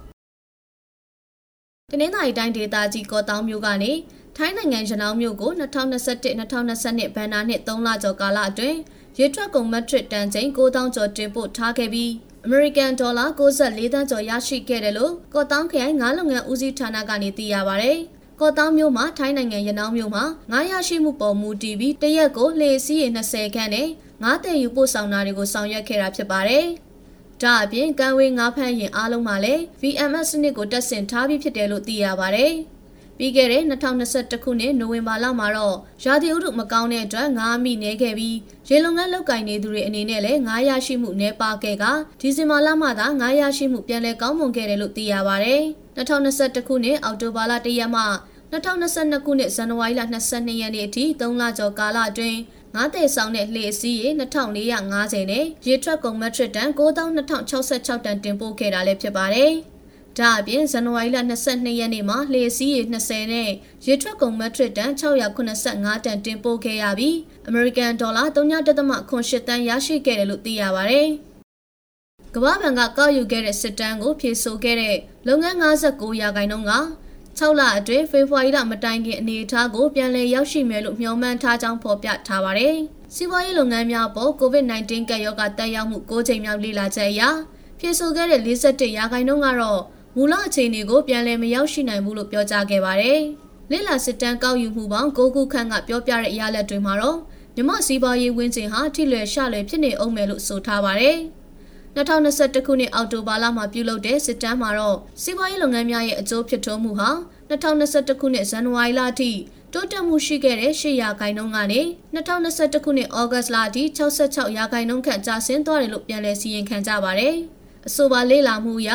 တနင်္သာရီတိုင်းဒေသကြီးကောတောင်မြို့ကနေ ထိုင်းနိုင်ငံရနောင်းမြို့ကို2021-2022ဘဏ္ဍာနှစ်3လကျော်ကာလအတွင်းရေထွက်ကုန်မက်ထရစ်တန်ချိန်9000ကျော်တင်ပို့ထားခဲ့ပြီးအမေရိကန်ဒေါ်လာ64သန်းကျော်ရရှိခဲ့တယ်လို့ကောတောင်ခရိုင်ငါးလုပ်ငန်းဦးစီးဌာနကနေသိရပါဗျ။ကောတောင်မြို့မှာထိုင်းနိုင်ငံရနောင်းမြို့မှာငါးရရှိမှုပေါ်မူတည်ပြီးတရက်ကိုလှေစီးရေ20ခန်းနဲ့ငါးတယ်ယူပို့ဆောင်တာတွေကိုဆောင်ရွက်ခဲ့တာဖြစ်ပါတယ်။ဒါအပြင်ကံဝေးငါးဖမ်းရင်အားလုံးမှာလည်း VMS စနစ်ကိုတက်ဆင်ထားပြီးဖြစ်တယ်လို့သိရပါတယ်။ ပြီးခဲ့တဲ့2021ခုနှစ်နိုဝင်ဘာလမှာတော့ရာသီဥတုမကောင်းတဲ့အတွက်ငားမိနေခဲ့ပြီးရေလုံငန်းလောက်ကင်နေသူတွေအနေနဲ့လည်းငားရရှိမှုနှဲပါခဲ့ကဒီဇင်ဘာလမှသာငားရရှိမှုပြန်လည်ကောင်းမွန်ခဲ့တယ်လို့သိရပါဗျ။2021ခုနှစ်အောက်တိုဘာလ1ရက်မှ2022ခုနှစ်ဇန်နဝါရီလ22ရက်နေ့အထိ3လကျော်ကာလအတွင်းငါးတဲ့ဆောင်တဲ့လှေအစီးရေ2450နဲ့ရေထွက်ကုန်မက်ထရစ်တန်9266တန်တင်ပို့ခဲ့တာလည်းဖြစ်ပါတယ်။ ဒါအပြင်ဇန်နဝါရီလ22ရက်နေ့မှာလှေစီးရေ20နဲ့ရေထွက်ကုန်မက်ထရစ်တန်685တန်တင်ပို့ခဲ့ရပြီးအမေရိကန်ဒေါ်လာ3.8တန်ရရှိခဲ့တယ်လို့သိရပါဗျ။ကမ္ဘာ့ဘဏ်ကကောက်ယူခဲ့တဲ့စစ်တမ်းကိုဖြည့်ဆို့ခဲ့တဲ့လုပ်ငန်း59ရာခိုင်နှုန်းက6လအတွင်းဖေဖော်ဝါရီလမတိုင်ခင်အနေအထားကိုပြန်လည်ရောက်ရှိမယ်လို့မျှော်မှန်းထားကြောင်းဖော်ပြထားပါတယ်။စီးပွားရေးလုပ်ငန်းများပေါ် COVID-19 ကပ်ရောဂါတက်ရောက်မှု6ချိန်မြောက်လေ့လာချက်အရဖြည့်ဆို့ခဲ့တဲ့47ရာခိုင်နှုန်းကတော့ မူလအခြေအနေကိုပြန်လည်မရောက်ရှိနိုင်ဘူးလို့ပြောကြားခဲ့ပါတယ်။လိလာစစ်တမ်းကောက်ယူမှုပေါင်း၉ခုခန့်ကပြောပြတဲ့အရာလက်တွေမှာတော့မြမစီးပွားရေးဝင်းကျင်ဟာထိလွယ်ရှလွယ်ဖြစ်နေအောင်မယ်လို့ဆိုထားပါတယ်။2021ခုနှစ်အောက်တိုဘာလမှာပြုလုပ်တဲ့စစ်တမ်းမှာတော့စီးပွားရေးလုပ်ငန်းများရဲ့အကျိုးဖြစ်ထွန်းမှုဟာ2021ခုနှစ်ဇန်နဝါရီလအထိတိုးတက်မှုရှိခဲ့တဲ့8ရာခိုင်နှုန်းကနေ2021ခုနှစ်ဩဂတ်လအထိ66ရာခိုင်နှုန်းခန့်ကျဆင်းသွားတယ်လို့ပြန်လည်စီရင်ခံကြပါတယ်။အဆိုပါလေ့လာမှုအရ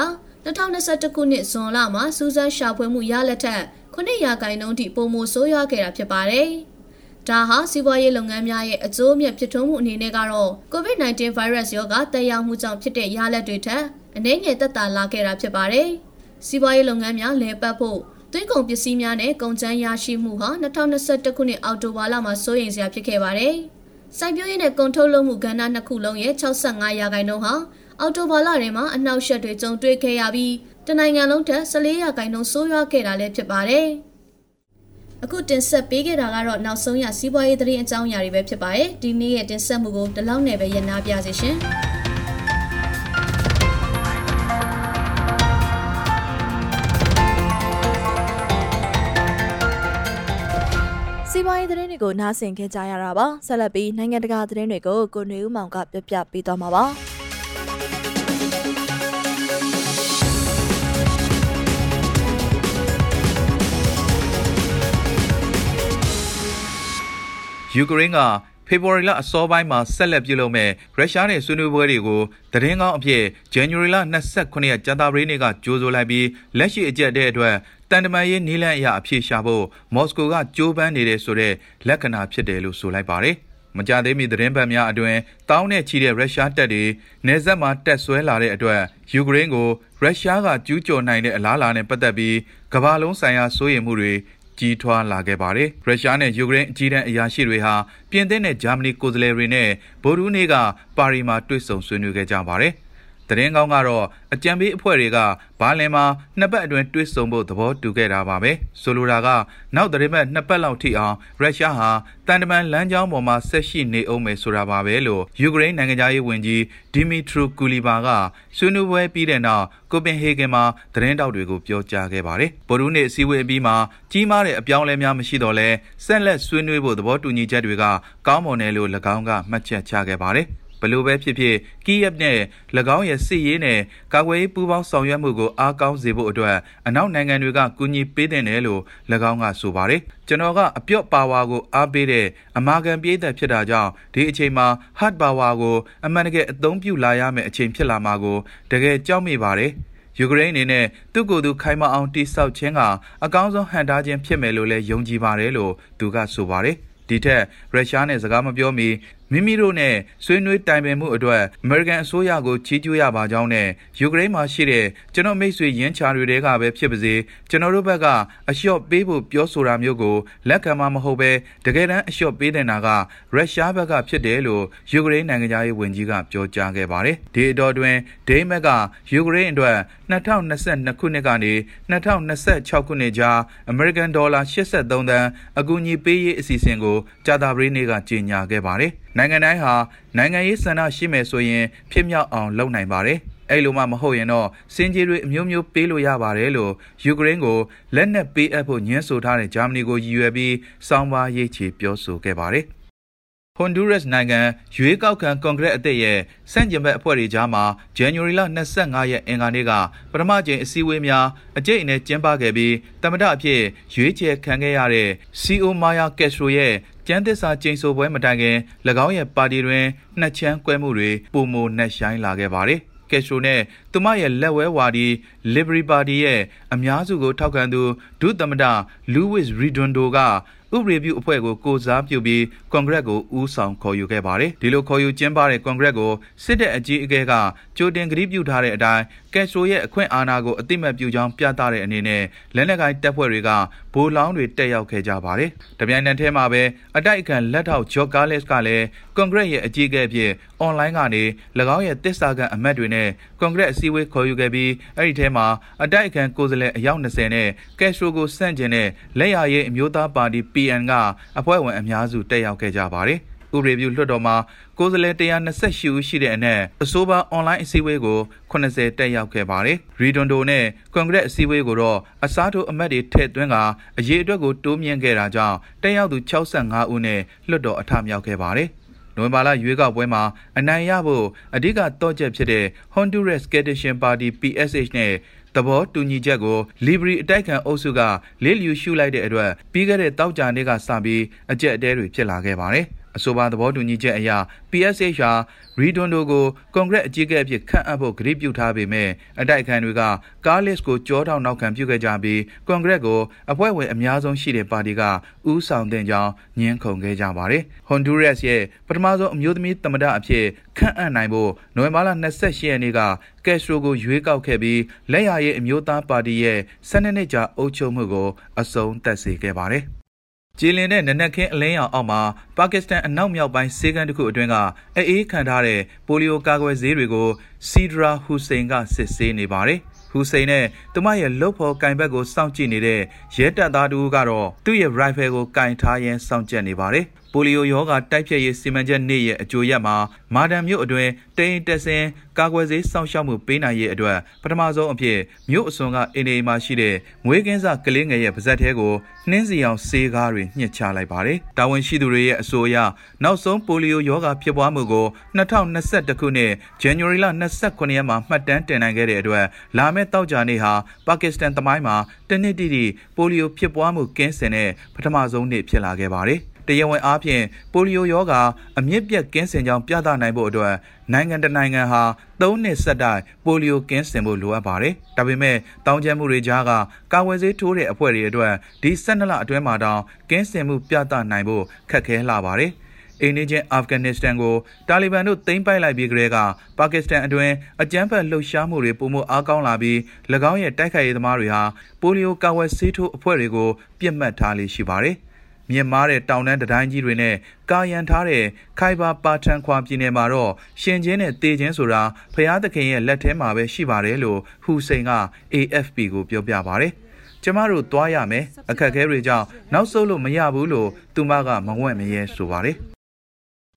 2021ခုနှစ်ဇွန်လမှာစူးစမ်းရှာဖွေမှုရလက်ထက်9ရာခိုင်နှုန်းထိပုံမိုဆိုးရွားခဲ့တာဖြစ်ပါတယ်။ဒါဟာစီးပွားရေးလုပ်ငန်းများရဲ့အကျိုးအမြတ်ဖြစ်ထွန်းမှုအနေနဲ့ကတော့ COVID-19 virus ရောဂါတက်ရောက်မှုကြောင့်ဖြစ်တဲ့ရလက်တွေထက်အနည်းငယ်သက်သာလာခဲ့တာဖြစ်ပါတယ်။စီးပွားရေးလုပ်ငန်းများလဲပတ်ဖို့သွင်းကုန်ပစ္စည်းများနဲ့ကုန်ကျန်းရရှိမှုဟာ2021ခုနှစ်အောက်တိုဘာလမှာစိုးရိမ်စရာဖြစ်ခဲ့ပါတယ်။စိုက်ပျိုးရေးနဲ့ကုန်ထုတ်လုပ်မှုကဏ္ဍနှစ်ခုလုံးရဲ့65ရာခိုင်နှုန်းဟာ အော်တိုဘာလထဲမှာအနောက်ရှက်တွေကြုံတွေ့ခဲ့ရပြီးတနိုင်ငံလုံးထက်14ရာခိုင်နှုန်းဆိုးရွားခဲ့တာလည်းဖြစ်ပါတယ်။အခုတင်ဆက်ပေးခဲ့တာကတော့နောက်ဆုံးရစီးပွားရေးသတင်းအကြောင်းအရာတွေပဲဖြစ်ပါတယ်။ဒီနေ့ရဲ့တင်ဆက်မှုကိုဒီလောက်နဲ့ပဲရနာပြစေရှင်။စီးပွားရေးသတင်းတွေကိုနားဆင်ခဲ့ကြရတာပါဆက်လက်ပြီးနိုင်ငံတကာသတင်းတွေကိုကိုနေဦးမောင်ကပြပြပေးသွားမှာပါ ယူကရိန်းကဖေဖော်ဝါရီလအစောပိုင်းမှာဆက်လက်ပြုလုပ်မဲ့ရုရှားနဲ့ဆွေးနွေးပွဲတွေကိုသတင်းကောင်းအဖြစ်ဇန်နဝါရီလ29ရက်ကြာသပတေးနေ့ကကြိုးဆိုလိုက်ပြီးလက်ရှိအကျက်တဲ့အတွက်တန်တမာရေးနီးလန့်အရာအဖြစ်ရှာဖို့မော်စကိုကကြိုးပမ်းနေတဲ့ဆိုတဲ့လက္ခဏာဖြစ်တယ်လို့ဆိုလိုက်ပါတယ်။မကြသေးမီသတင်းပတ်များအတွင်တောင်းနဲ့ချီတဲ့ရုရှားတပ်တွေနေဆက်မှာတက်ဆွဲလာတဲ့အတွက်ယူကရိန်းကိုရုရှားကကျူးကျော်နိုင်တဲ့အလားအလာနဲ့ပတ်သက်ပြီးကမ္ဘာလုံးဆိုင်ရာစိုးရိမ်မှုတွေ ကြီးထွားလာခဲ့ပါတယ်။ရုရှားနဲ့ယူကရိန်းအကြီးတန်းအရာရှိတွေဟာပြင်သစ်နဲ့ဂျာမနီကိုယ်စားလှယ်တွေနဲ့ဗိုလ်ရူးနေ့ကပါရီမှာတွေ့ဆုံဆွေးနွေးခဲ့ကြပါတယ်။ သတင်းကောင်းကတော့အကြံပေးအဖွဲ့တွေကဘာလင်မှာနှစ်ပတ်အတွင်းတွစ်ဆုံဖို့သဘောတူခဲ့တာပါပဲဆိုလိုတာကနောက်သတင်းပတ်နှစ်ပတ်လောက်ထိအောင်ရုရှားဟာတန်တမန်လမ်းကြောင်းပေါ်မှာဆက်ရှိနေအောင်မယ်ဆိုတာပါပဲလို့ယူကရိန်းနိုင်ငံသားရေးဝန်ကြီးဒီမီထရူကူလီဘာကဆွေးနွေးပွဲပြီးတဲ့နောက်ကိုပင်ဟေဂင်မှာသတင်းတောက်တွေကိုပြောကြားခဲ့ပါတယ်ဗိုလ်ရူးနေ့အစည်းအဝေးအပြီးမှာကြီးမားတဲ့အပြောင်းအလဲများမရှိတော့လဲဆက်လက်ဆွေးနွေးဖို့သဘောတူညီချက်တွေကကောင်းမွန်တယ်လို့၎င်းကမှတ်ချက်ချခဲ့ပါတယ် ဘလို့ပဲဖြစ်ဖြစ်ကီးယပ်နဲ့၎င်းရဲ့စစ်ရေးနဲ့ကာကွယ်ရေးပူးပေါင်းဆောင်ရွက်မှုကိုအားကောင်းစေဖို့အတွက်အနောက်နိုင်ငံတွေကကူညီပေးတဲ့တယ်လို့၎င်းကဆိုပါတယ်ကျွန်တော်ကအပြော့ပါဝါကိုအားပေးတဲ့အမာခံပြေးသက်ဖြစ်တာကြောင့်ဒီအချိန်မှာ hard power ကိုအမှန်တကယ်အသုံးပြုလာရမယ့်အချိန်ဖြစ်လာမှာကိုတကယ်ကြောက်မိပါတယ်ယူကရိန်းအနေနဲ့သူ့ကိုယ်သူခိုင်မာအောင်တိစောက်ခြင်းကအကောင်းဆုံးဟန်တားခြင်းဖြစ်မယ်လို့လည်းယုံကြည်ပါတယ်လို့သူကဆိုပါတယ်ဒီထက်ရုရှားနဲ့စကားမပြောမီ မိမိတို့နဲ့ဆွေးနွေးတိုင်ပင်မှုအတွက်အမေရိကန်အစိုးရကိုချီးကျူးရပါကြောင်းနဲ့ယူကရိန်းမှာရှိတဲ့ကျွန်တော်မိတ်ဆွေရင်းချာတွေကပဲဖြစ်ပါစေကျွန်တော်တို့ဘက်ကအလျှော့ပေးဖို့ပြောဆိုတာမျိုးကိုလက်ခံမှာမဟုတ်ပဲတကယ်တမ်းအလျှော့ပေးတဲ့နာကရုရှားဘက်ကဖြစ်တယ်လို့ယူကရိန်းနိုင်ငံသားရေးဝန်ကြီးကပြောကြားခဲ့ပါတယ်ဒီအတော်တွင်ဒိမက်ကယူကရိန်းအတွက်2022ခုနှစ်ကနေ2026ခုနှစ်ကြားအမေရိကန်ဒေါ်လာ83သန်းအကူအညီပေးရေးအစီအစဉ်ကိုကြာသပတေးနေ့ကကြေညာခဲ့ပါတယ်နိုင်ငံတိုင်းဟာနိုင်ငံရေးဆန္ဒရှိမယ်ဆိုရင်ဖြစ်မြောက်အောင်လုပ်နိုင်ပါတယ်အဲ့လိုမှမဟုတ်ရင်တော့စင်ကြီးတွေအမျိုးမျိုးပေးလို့ရပါတယ်လို့ယူကရိန်းကိုလက်နက်ပေးအပ်ဖို့ညှင်းဆိုထားတဲ့ဂျာမနီကိုရည်ရွယ်ပြီးစောင်းပါရေးချေပြောဆိုခဲ့ပါတယ် ဟွန်ဒူရက်စ်နိုင်ငံရွေးကောက်ခံကွန်ဂရက်အသစ်ရဲ့စန့်ကျင်ဘက်အဖွဲ့တွေကြားမှာဇန်နဝါရီလ25ရက်အင်္ဂါနေ့ကပထမကြိမ်အစည်းအဝေးများအကြိတ်အနယ်ကျင်းပခဲ့ပြီးတမဒအဖြစ်ရွေးချယ်ခံခဲ့ရတဲ့ CO Maya Castro ရဲ့ကျန်းသစ္စာကျိန်ဆိုပွဲမတိုင်ခင်၎င်းရဲ့ပါတီတွင်နှစ်ချမ်းကွဲမှုတွေပုံမနှက်ဆိုင်လာခဲ့ပါတယ်ကက်စထရိုနဲ့သူမရဲ့လက်ဝဲဝါဒီ Liberty Party ရဲ့အများစုကိုထောက်ခံသူဒုသမ္မတ Louis Redondo က ဥပဒေပြုအဖွဲ့ကိုကိုစားပြုပြီးကွန်ဂရက်ကိုဦးဆောင်ခေါ်ယူခဲ့ပါတယ်ဒီလိုခေါ်ယူကျင်းပတဲ့ကွန်ဂရက်ကိုစစ်တပ်အကြီးအကဲကကြိုတင်ကတိပြုထားတဲ့အတိုင်းကက်စထရိုရဲ့အခွင့်အာဏာကိုအတိမတ်ပြုကြောင်းပြသတဲ့အနေနဲ့လက်နက်ကိုင်တပ်ဖွဲ့တွေကဗိုလ်လောင်းတွေတက်ရောက်ခဲ့ကြပါတယ်တပြိုင်နက်တည်းမှာပဲအတိုက်အခံလက်ထောက်ဂျော့ကားလက်စ်ကလည်းကွန်ဂရက်ရဲ့အကြီးအကဲအဖြစ်အွန်လိုင်းကနေ၎င်းရဲ့တစ္ဆာကန်အမတ်တွေနဲ့ကွန်ဂရက်အစည်းအဝေးခေါ်ယူခဲ့ပြီးအဲ့ဒီထဲမှာအတိုက်အခံကိုယ်စားလှယ်အယောက်20နဲ့ကက်စထရိုကိုစန့်ကျင်တဲ့လက်ရရေးအမျိုးသားပါတီ PN ကအဖွဲ့ဝင်အများစုတက်ရောက်ခဲ့ကြပါတယ်။ ဥပဒေပြုလွှတ်တော်မှာကိုယ်စားလှယ်128ဦးရှိတဲ့အနက်အဆိုပါအွန်လိုင်းအစည်းအဝေးကို80တက်ရောက်ခဲ့ပါတယ်။ရီဒွန်ဒိုနဲ့ကွန်ဂရက်အစည်းအဝေးကိုတော့အစားထိုးအမတ်တွေထည့်သွင်းကအရေးအတွက်ကိုတိုးမြင့်ခဲ့တာကြောင့်တက်ရောက်သူ65ဦးနဲ့လွှတ်တော်အထမြောက်ခဲ့ပါတယ်။နိုဝင်ဘာလရွေးကောက်ပွဲမှာအနိုင်ရဖို့အဓိကတော့ချက်ဖြစ်တဲ့ Honduras Coalition Party PSH နဲ့သဘောတူညီချက်ကို Libri အတိုက်ခံအုပ်စုကလေးလျူရှုလိုက်တဲ့အတွက်ပြီးခဲ့တဲ့တောက်ကြနေ့ကစပြီးအကြက်အတဲတွေဖြစ်လာခဲ့ပါတယ်။ အဆိုပါသဘောတူညီချက်အရ PSH ဟာရီဒွန်ဒိုကိုကွန်ဂရက်အကြီးအကဲအဖြစ်ခန့်အပ်ဖို့ကတိပြုထားပေမဲ့အတိုက်အခံတွေကကားလစ်ကိုကြောထောက်နောက်ခံပြုခဲ့ကြပြီးကွန်ဂရက်ကိုအဖွဲ့ဝင်အများဆုံးရှိတဲ့ပါတီကဦးဆောင်တဲ့ကြောင်းညှင်းခုန်ခဲ့ကြပါတယ်။ဟွန်ဒူရက်စ်ရဲ့ပထမဆုံးအမျိုးသမီးသမ္မတအဖြစ်ခန့်အပ်နိုင်ဖို့နိုဝင်ဘာလ28ရက်နေ့ကကက်စထရိုကိုရွေးကောက်ခဲ့ပြီးလက်ရရဲ့အမျိုးသားပါတီရဲ့12နှစ်ကြာအုပ်ချုပ်မှုကိုအဆုံးသတ်စေခဲ့ပါတယ်။ ကြည်လင်တဲ့နနက်ခင်းအလင်းရောင်အောက်မှာပါကစ္စတန်အနောက်မြောက်ပိုင်းစေကန်းတစ်ခုအတွင်းကအေးခံထားတဲ့ပိုလီယိုကာကွယ်ဆေးတွေကိုစီဒရာဟူစိန်ကစစ်ဆေးနေပါတယ်။ဟူစိန်နဲ့သူမရဲ့လှုပ်ဖော်ကင်ဘက်ကိုစောင့်ကြည့်နေတဲ့ရဲတပ်သားတူကတော့သူ့ရဲ့ rifle ကိုကင်ထားရင်းစောင့်ကြည့်နေပါတယ်။ ပိုလီယိုရောဂါတိုက်ဖျက်ရေးစီမံချက်နေ့ရဲ့အကျိုးရက်မှာမာဒန်မြို့အတွင်းတိန်တက်စင်ကာကွယ်ဆေးစောင့်ရှောက်မှုပေးနိုင်ရေးအတွက်ပထမဆုံးအဖြစ်မြို့အစွန်ကအင်ဒီမှာရှိတဲ့မွေးကင်းစကလေးငယ်ရဲ့ပါဇက်ထဲကိုနှင်းစီအောင်ဆေးကားတွေညှစ်ချလိုက်ပါတယ်။တာဝန်ရှိသူတွေရဲ့အဆိုအရနောက်ဆုံးပိုလီယိုရောဂါဖြစ်ပွားမှုကို2021ခုနှစ်ဇန်နဝါရီလ29ရက်မှာမှတ်တမ်းတင်နိုင်ခဲ့တဲ့အတွက်လာမယ့်တောက်ကြနေ့ဟာပါကစ္စတန်သမိုင်းမှာတနစ်တိတိပိုလီယိုဖြစ်ပွားမှုကင်းစင်တဲ့ပထမဆုံးနေ့ဖြစ်လာခဲ့ပါတယ်။ တရားဝင်အားဖြင့်ပိုလီယိုရောဂါအမြင့်ပြတ်ကင်းစင်ကြောင်းပြသနိုင်ဖို့အတွက်နိုင်ငံတနိုင်ငံဟာ၃နှစ်ဆက်တိုက်ပိုလီယိုကင်းစင်ဖို့လိုအပ်ပါတယ်။ဒါပေမဲ့တောင်းကျမ်းမှုတွေကြားကကာဝယ်ဆေးထိုးတဲ့အဖွဲ့တွေအတွက်ဒီ၁၂လအတွင်းမှာတောင်ကင်းစင်မှုပြသနိုင်ဖို့ခက်ခဲလာပါတယ်။အိန္ဒိယအာဖဂန်နစ္စတန်ကိုတာလီဘန်တို့သိမ်းပိုက်လိုက်ပြီးကတည်းကပါကစ္စတန်အတွင်းအကြမ်းဖက်လှုပ်ရှားမှုတွေပုံမအားကောင်းလာပြီး၎င်းရဲ့တိုက်ခိုက်ရေးသမားတွေဟာပိုလီယိုကာဝယ်ဆေးထိုးအဖွဲ့တွေကိုပြစ်မှတ်ထားလေးရှိပါတယ်။ မြင့်မားတဲ့တောင်တန်းတတိုင်းကြီးတွေနဲ့ကာယံထားတဲ့ခိုင်ဘာပါထန်ခွာပြည်နယ်မှာတော့ရှင်ချင်းနဲ့တေချင်းဆိုတာဖျားသခင်ရဲ့လက်ထဲမှာပဲရှိပါတယ်လို့ဟူစိန်က AFP ကိုပြောပြပါတယ်ကျမတို့သွားရမယ်အခက်အခဲတွေကြောင့်နောက်ဆုတ်လို့မရဘူးလို့သူမကမဝင့်မရဲဆိုပါတယ်